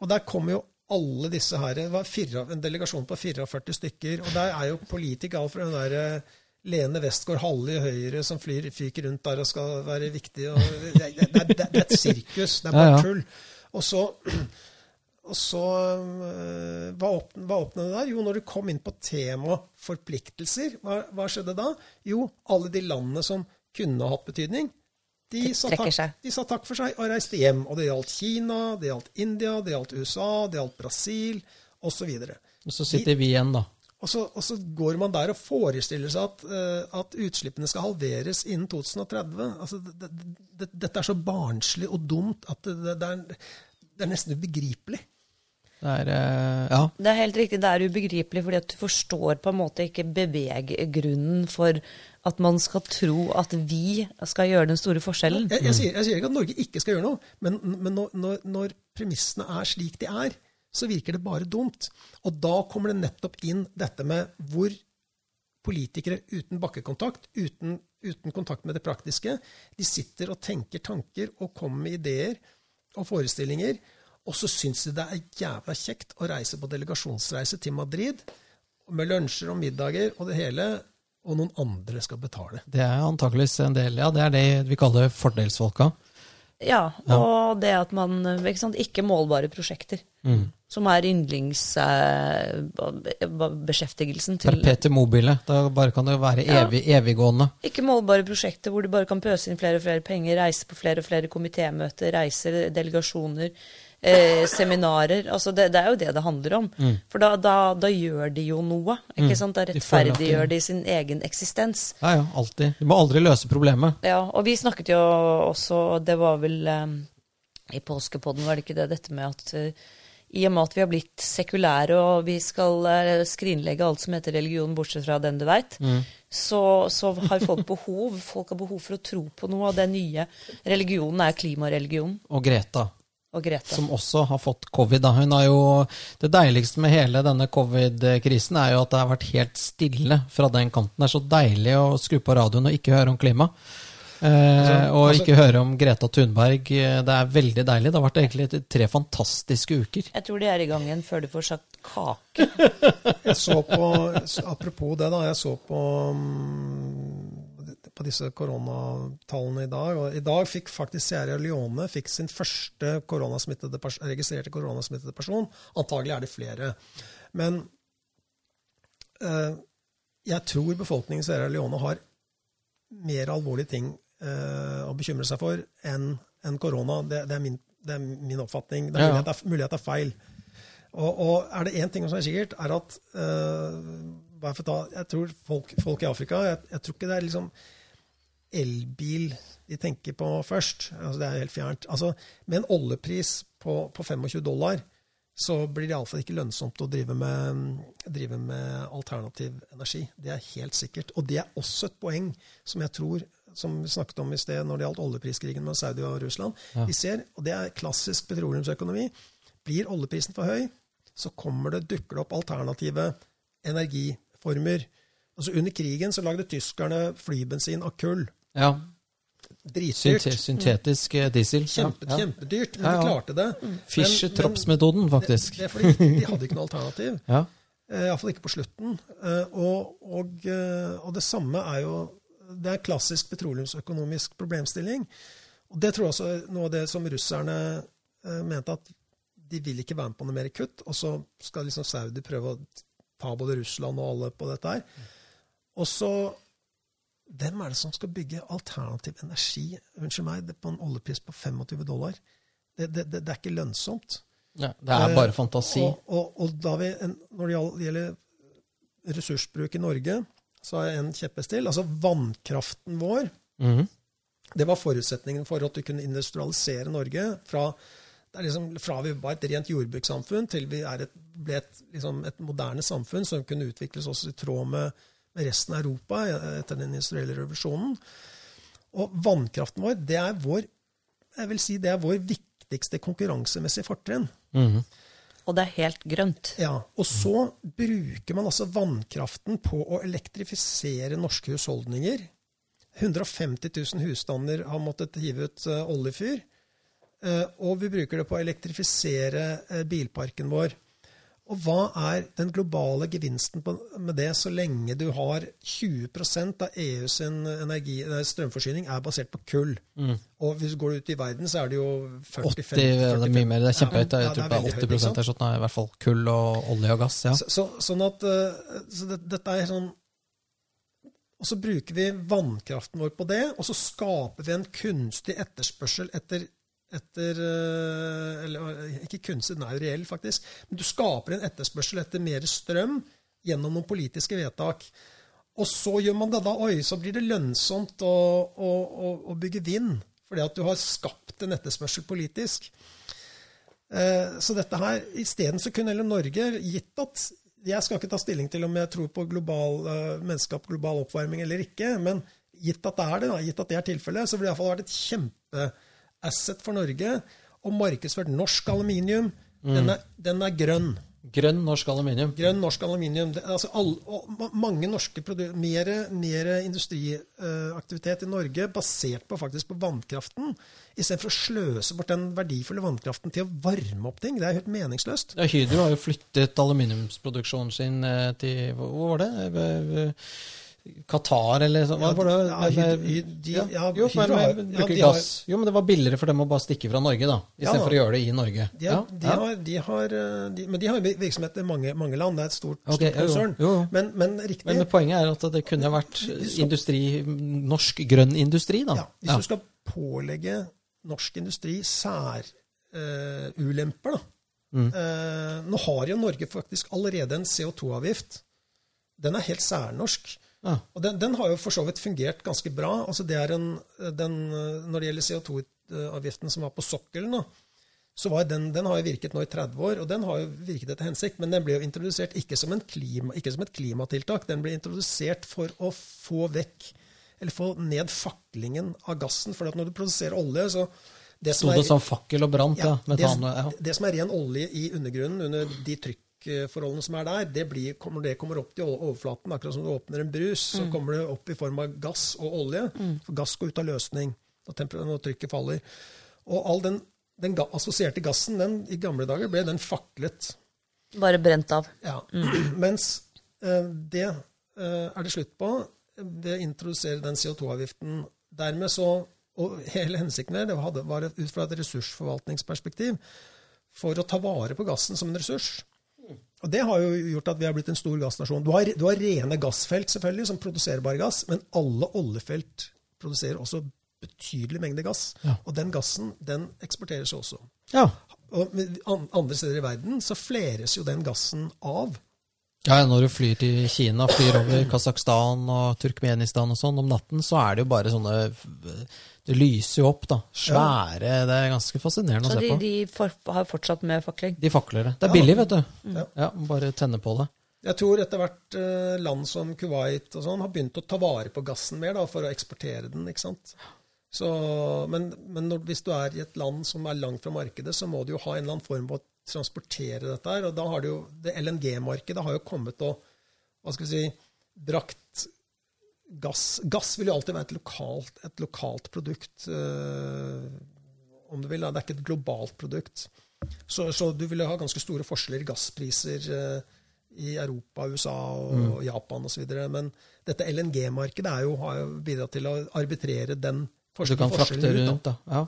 Og der kom jo alle disse her Det var fire, en delegasjon på 44 stykker. Og der er jo politikere, alt fra hun der eh, Lene Westgård Halle i Høyre som flyr, fyker rundt der og skal være viktig. Og det, det, det, det, er et sirkus. Det er bare tull. Og så, og så øh, hva, åpna det der? Jo, når du kom inn på tema forpliktelser, hva, hva skjedde da? Jo, alle de landene som kunne hatt betydning, de sa, takk, de sa takk for seg og reiste hjem. Og det gjaldt Kina, det gjaldt India, det gjaldt USA, det gjaldt Brasil osv. Og så sitter vi igjen, da. Og så, og så går man der og forestiller seg at, eh, at utslippene skal halveres innen 2030. Altså, det, det, det, dette er så barnslig og dumt at det, det, er, det er nesten ubegripelig. Det er eh, Ja. Det er helt riktig, det er ubegripelig, fordi at du forstår på en måte ikke beveggrunnen for at man skal tro at vi skal gjøre den store forskjellen. Jeg, jeg, sier, jeg sier ikke at Norge ikke skal gjøre noe, men, men når, når, når premissene er slik de er, så virker det bare dumt. Og da kommer det nettopp inn dette med hvor politikere uten bakkekontakt, uten, uten kontakt med det praktiske, de sitter og tenker tanker og kommer med ideer og forestillinger, og så syns de det er jævla kjekt å reise på delegasjonsreise til Madrid med lunsjer og middager og det hele, og noen andre skal betale. Det er antakeligvis en del Ja, det er det vi kaller fordelsfolka. Ja, og det at man ikke, sant, ikke målbare prosjekter, som er yndlingsbeskjeftigelsen til Perpete mobile. Da bare kan det være Ja. evig, eviggående. Ikke målbare prosjekter hvor du bare kan pøse inn flere og flere penger, reise på flere og flere komitémøter, reiser, delegasjoner, eh, seminarer. Altså det, det er jo det det handler om. For da, da, da gjør de jo noe. ikke sant? Da De de- rettferdiggjør de sin egen eksistens. Ja, ja, alltid. Du må aldri løse problemet. Ja, og vi snakket jo også, det var vel eh, i påskepodden, var det ikke det, dette med at eh, i og med at vi har blitt sekulære og vi skal eh, skrinlegge alt som heter religion, bortsett fra den du veit, så, så har folk behov folk har behov for å tro på noe, og den nye religionen er klimareligion. Og Greta, Og Grete. som også har fått covid. Da. Hun har jo, det deiligste med hele denne covid-krisen er jo at det har vært helt stille fra den kanten. Det er så deilig å skru på radioen og ikke høre om klima. Eh, og altså- ikke høre om Greta Thunberg. Eh, Det er veldig deilig. Det har vært egentlig tre fantastiske uker. Jeg tror de er i gang igjen før du får sagt kake. Jeg så på, Apropos det, da. Jeg så på mm, på disse koronatallene i dag. Og I dag fikk faktisk Sierra Leone fikk sin første koronasmittede, registrerte koronasmittede person. Antagelig er det flere. Men eh, jeg tror befolkningen i Sierra Leone har mer alvorlige ting eh, å bekymre seg for enn en korona. Det, det, er min, det, er min, oppfatning. Det er mulig at det er, mulig at det er feil. Og, og, er det én ting som er sikkert, er at uh, Jeg tror folk, folk i Afrika jeg, jeg, tror ikke det er liksom elbil de tenker på først. Altså, det er helt fjernt. Altså, med en oljepris på, på 25 dollar så blir det iallfall ikke lønnsomt å drive med, drive med, alternativ energi. Det er helt sikkert. Og det er også et poeng som jeg tror, som vi snakket om i sted når det gjaldt oljepriskrigen med Saudi og Russland. Ja. Vi ser, og det er klassisk petroleumsøkonomi, blir oljeprisen for høy, så kommer det, dukker det opp alternative energiformer. Altså Under krigen så lagde tyskerne flybensin av kull. Ja. Dritdyrt. Syntetisk eh, diesel. Kjempe, ja. Kjempedyrt, men de klarte det. Fischer-Tropps-metoden, faktisk. Det, det, er fordi de hadde ikke noe alternativ. ja. Eh, Iallfall ikke på slutten. Eh, og, og, og, det samme er jo Det er klassisk petroleumsøkonomisk problemstilling. Og det tror jeg også er noe av det som russerne mente at de vil ikke være med på noe mer kutt. Og så skal liksom Saudi prøve å ta både Russland og alle på dette her. Og så Hvem er det som skal bygge alternativ energi unnskyld meg, på en oljepris på 25 dollar? Det, det, det, det er ikke lønnsomt. Ja, det er bare fantasi. Eh, og, og, og vi, når det gjelder ressursbruk i Norge, så har jeg en kjepphest til. Altså vannkraften vår. Mm. Det var forutsetningen for at du kunne industrialisere Norge fra er liksom Fra vi var et rent jordbrukssamfunn til vi et, ble et, liksom et, moderne samfunn som kunne utvikles også i tråd med, resten av Europa etter den industrielle revolusjonen. Og vannkraften vår, det er vår jeg vil si det er vår viktigste konkurransemessige fortrinn. Mm -hmm. Og det er helt grønt. Ja. Og så bruker man altså vannkraften på å elektrifisere norske husholdninger. 150 000 husstander har måttet hive ut uh, oljefyr. Eh, og vi bruker det på å elektrifisere eh, bilparken vår. Og hva er den globale gevinsten med det, så lenge du har 20% av EUs energi, strømforsyning er basert på kull? Mm. Og hvis du går ut i verden, så er det jo 40 80, 50, 40, Det er mye mer. Det er kjempehøyt. Jeg tror det er 80 høyt, er sånn, i hvert fall kull og olje og gass. ja. Så, så, sånn at, eh, så det, dette er sånn Og så bruker vi vannkraften vår på det, og så skaper vi en kunstig etterspørsel etter etter eh, Eller ikke kunstig, den er reell, faktisk. Men du skaper en etterspørsel etter mer strøm gjennom noen politiske vedtak. Og så gjør man det da, oi, så blir det lønnsomt å, å, å, bygge vind. Fordi at du har skapt en etterspørsel politisk. Eh, så dette her, Isteden så kunne heller Norge, gitt at Jeg skal ikke ta stilling til om jeg tror på global, menneskap, global oppvarming eller ikke, men gitt at det er det, da, gitt at det er tilfellet, så ville det iallfall vært et kjempe asset for Norge og markedsført norsk aluminium. Mm. Den, er, den, er, grønn. Grønn norsk aluminium. Grønn norsk aluminium. Det, altså all, mange norske produkter, mer, mer industriaktivitet uh, i Norge basert på, faktisk på vannkraften, istedenfor å sløse bort den verdifulle vannkraften til å varme opp ting. Det er helt meningsløst. Ja, Hydro har jo flyttet aluminiumsproduksjonen sin eh, til Hvor var det? Qatar eller sånn? Ja, jo, men det var billigere for dem å bare stikke fra Norge, da, istedenfor ja, å gjøre det i Norge. De, ja, de har, de har, de, men de har virksomhet i mange, mange, land. Det er et stort, okay, stort konsern. Jo, jo. Men, men, riktig, men, poenget er at det kunne vært industri, norsk grønn industri, da. Ja, hvis du skal pålegge norsk industri særulemper, uh, da. Mm. Uh, nå har jo Norge faktisk allerede en CO2-avgift. Den er helt særnorsk. Ja. Og den, den, har jo for så vidt fungert ganske bra. Altså det er en, den, når det gjelder CO2-avgiften som var på sokkelen, så var den, den har jo virket nå i 30 år, og den har jo virket etter hensikt. Men den ble jo introdusert ikke som, klima, ikke som et klimatiltak. Den ble introdusert for å få vekk, eller få ned faklingen av gassen. For når du produserer olje, så det Sto det som fakkel og brant, ja. ja, det, ja. det, som er ren olje i undergrunnen under de trykk trykkforholdene som er der, det, blir, kommer, det kommer opp til overflaten. Akkurat som du åpner en brus, så mm. kommer det opp i form av gass og olje. Mm. For gass går ut av løsning når, trykket faller. Og all den, den assosierte gassen, den, i gamle dager ble den faklet. Bare brent av. Ja. Mm. Mens eh, det eh, er det slutt på. ved å introdusere den CO2-avgiften Dermed så Og hele hensikten det var ut fra et ressursforvaltningsperspektiv for å ta vare på gassen som en ressurs. Og Det har jo gjort at vi har blitt en stor gassnasjon. Du har, du har rene gassfelt selvfølgelig, som produserer bare gass, men alle oljefelt produserer også betydelig mengde gass. Ja. Og den gassen den eksporteres også. Ja. Og andre steder i verden så fleres jo den gassen av. Ja, Når du flyr til Kina, flyr over Kasakhstan og Turkmenistan og sånn om natten, så er det jo bare sånne Det lyser jo opp, da. Svære Det er ganske fascinerende å se de, på. de for, har fortsatt med fakling. De fakler det. Det er Ja. billig, vet du. Ja. Ja, Bare tenne på det. Jeg tror etter hvert eh, land som Kuwait og sånn har begynt å ta vare på gassen mer da, for å eksportere den. ikke sant? Så, men men når, hvis du er i et land som er langt fra markedet, så må du jo ha en eller annen form for transportere dette her. Og da har det jo det LNG-markedet har jo kommet og hva skal vi si, brakt gass Gass vil jo alltid være et lokalt, et lokalt produkt, øh, om du vil. Da. Det er ikke et globalt produkt. Så, så du vil ha ganske store forskjeller i gasspriser Øh, i Europa, USA og Japan osv. Men dette LNG-markedet har jo bidratt til å arbitrere den Du kan frakte forskjellen. Rundt, da. Ja.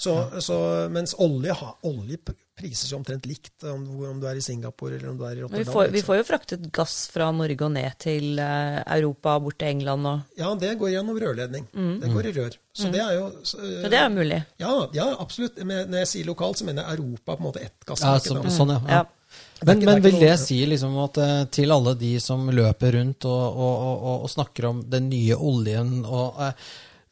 Så, så, mens olje, ha, olje priser seg omtrent likt om, om du er i Singapore eller om du er i Rotterdam. vi får, vi får jo fraktet gass fra Norge og ned til eh, Europa, bort til England og Ja, det går gjennom rørledning. Det går i rør. Så det er jo så, Så det er mulig. ja, ja, absolutt. Men når jeg sier lokalt, så mener jeg Europa på en måte ett Ja, så, sånn, ja. Ja. ja. Men, men vil det si liksom at eh, til alle de som løper rundt og, og, og, og, og snakker om den nye oljen, og, eh,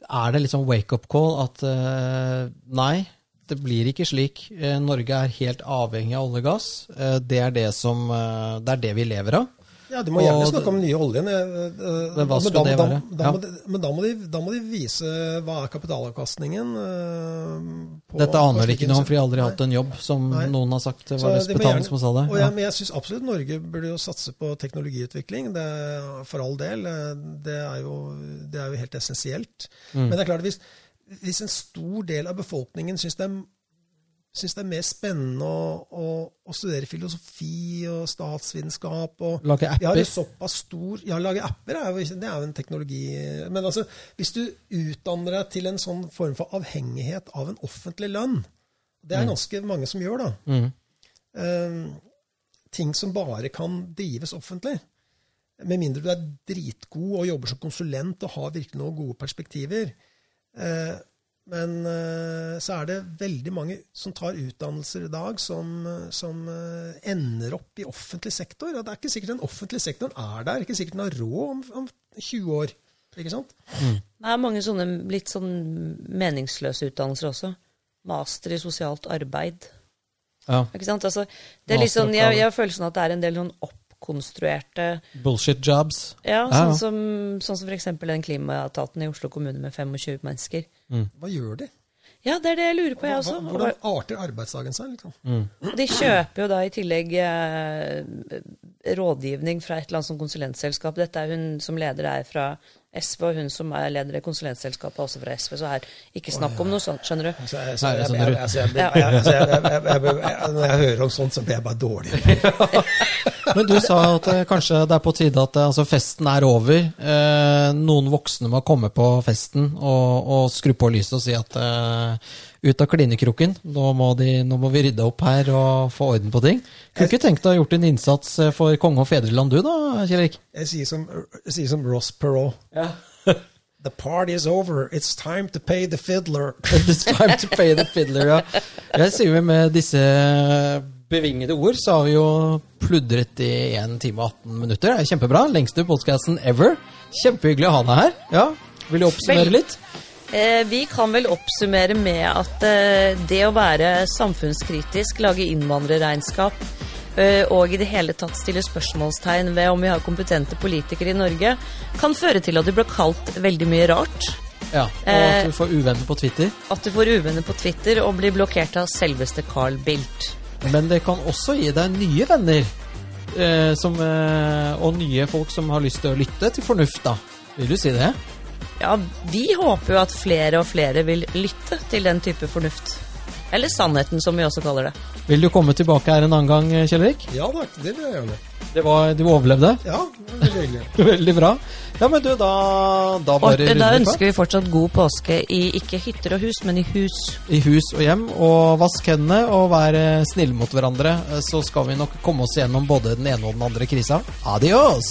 er det liksom wake-up call at eh, nei, det blir ikke slik. Eh, Norge er helt avhengig av olje og gass. Eh, det, er det, som, det er det vi lever av. Ja, De må gjerne Og snakke om den nye oljen. eh, eh, Men hva skulle det være? Da, Ja. men da må, de, da må de vise hva er kapitalavkastningen. eh, på- Dette aner de ikke noe om, for de har aldri hatt en jobb, som Nei. noen har sagt. Det var Betaling som sa det. Og Ja. men jeg syns absolutt Norge burde jo satse på teknologiutvikling. Det, for all del. Det er jo, det er jo helt essensielt. Mm. Men det er klart, hvis, hvis en stor del av befolkningen syns det er syns det er mer spennende å, å, å studere filosofi og statsvitenskap og Lage apper. stor Ja, lage apper er jo, det er jo en teknologi Men altså, hvis du utdanner deg til en sånn form for avhengighet av en offentlig lønn Det er ganske mange som gjør, da. Mm. Eh, ting som bare kan drives offentlig. Med mindre du er dritgod og jobber som konsulent og har virkelig noen gode perspektiver. Eh, men eh, så er det veldig mange som tar utdannelser i dag som, eh, som eh, ender opp i offentlig sektor. Og det er ikke sikkert den offentlige sektoren er der. Ikke sikkert den har råd om, om 20 år. Ikke sant? Det er mange sånne litt sånn meningsløse utdannelser også. Master i sosialt arbeid. Ja. Ikke sant? Altså, det er litt sånn, jeg, jeg har følelsen at det er en del sånn oppkonstruerte Bullshit jobs. Ja, sånn ja. som, sånn som f.eks. den klimaetaten i Oslo kommune med 25 mennesker. Hva gjør de? Ja, det er det jeg lurer på, jeg også. hvordan arter arbeidsdagen seg? Liksom? Mm. de kjøper jo da i tillegg eh, rådgivning fra et eller annet som konsulentselskap. Dette er hun som leder er fra SV, og hun som er leder i konsulentselskapet også fra SV. Så her, ikke snakk om noe sånt, skjønner du. Når jeg hører om sånt, så blir jeg bare dårlig. Men du sa at eh, kanskje det er på tide at eh, altså, festen er over. Eh, noen voksne må komme på festen og, og skru på lyset og si at eh, ut av klinekroken, nå må, de, nå må vi rydde opp her og få orden på ting. Kunne ikke tenkt deg å gjort en innsats eh, for konge og fedreland du da, Kjell Erik? Jeg sier som, jeg sier som Ross Perot. The party is over. It's time to pay the fiddler. It's time to pay the fiddler, ja. Jeg sier vi med disse bevingede ord, så har vi jo pludret i 1 time og 18 minutter. Det er kjempebra. Lengste podcasten ever. Kjempehyggelig å ha deg her. Ja, Vil du oppsummere Vel- litt? Eh, vi kan vel oppsummere med at eh, det å være samfunnskritisk, lage innvandrerregnskap eh, og i det hele tatt stille spørsmålstegn ved om vi har kompetente politikere i Norge, kan føre til at du blir kalt veldig mye rart. Ja, Og at du får uvenner på Twitter. At du får uvenner på Twitter og blir blokkert av selveste Carl Bildt. Men det kan også gi deg nye venner. Eh, som, og nye folk som har lyst til å lytte til fornuft, da. Vil du si det? Ja, vi håper jo at flere og flere vil lytte til den type fornuft. Eller sannheten, som vi også kaller det. Vil du komme tilbake her en annen gang, Kjellvik? Ja da, det vil jeg gjerne. Det var, du overlevde? Ja, Veldig hyggelig. Veldig bra. Ja, men du, da, da Og bare da runder vi på. ønsker vi fortsatt god påske i ikke hytter og hus, men i hus. I hus og hjem, og vask hendene og vær snille mot hverandre. Så skal vi nok komme oss gjennom både den ene og den andre krisa. Adios!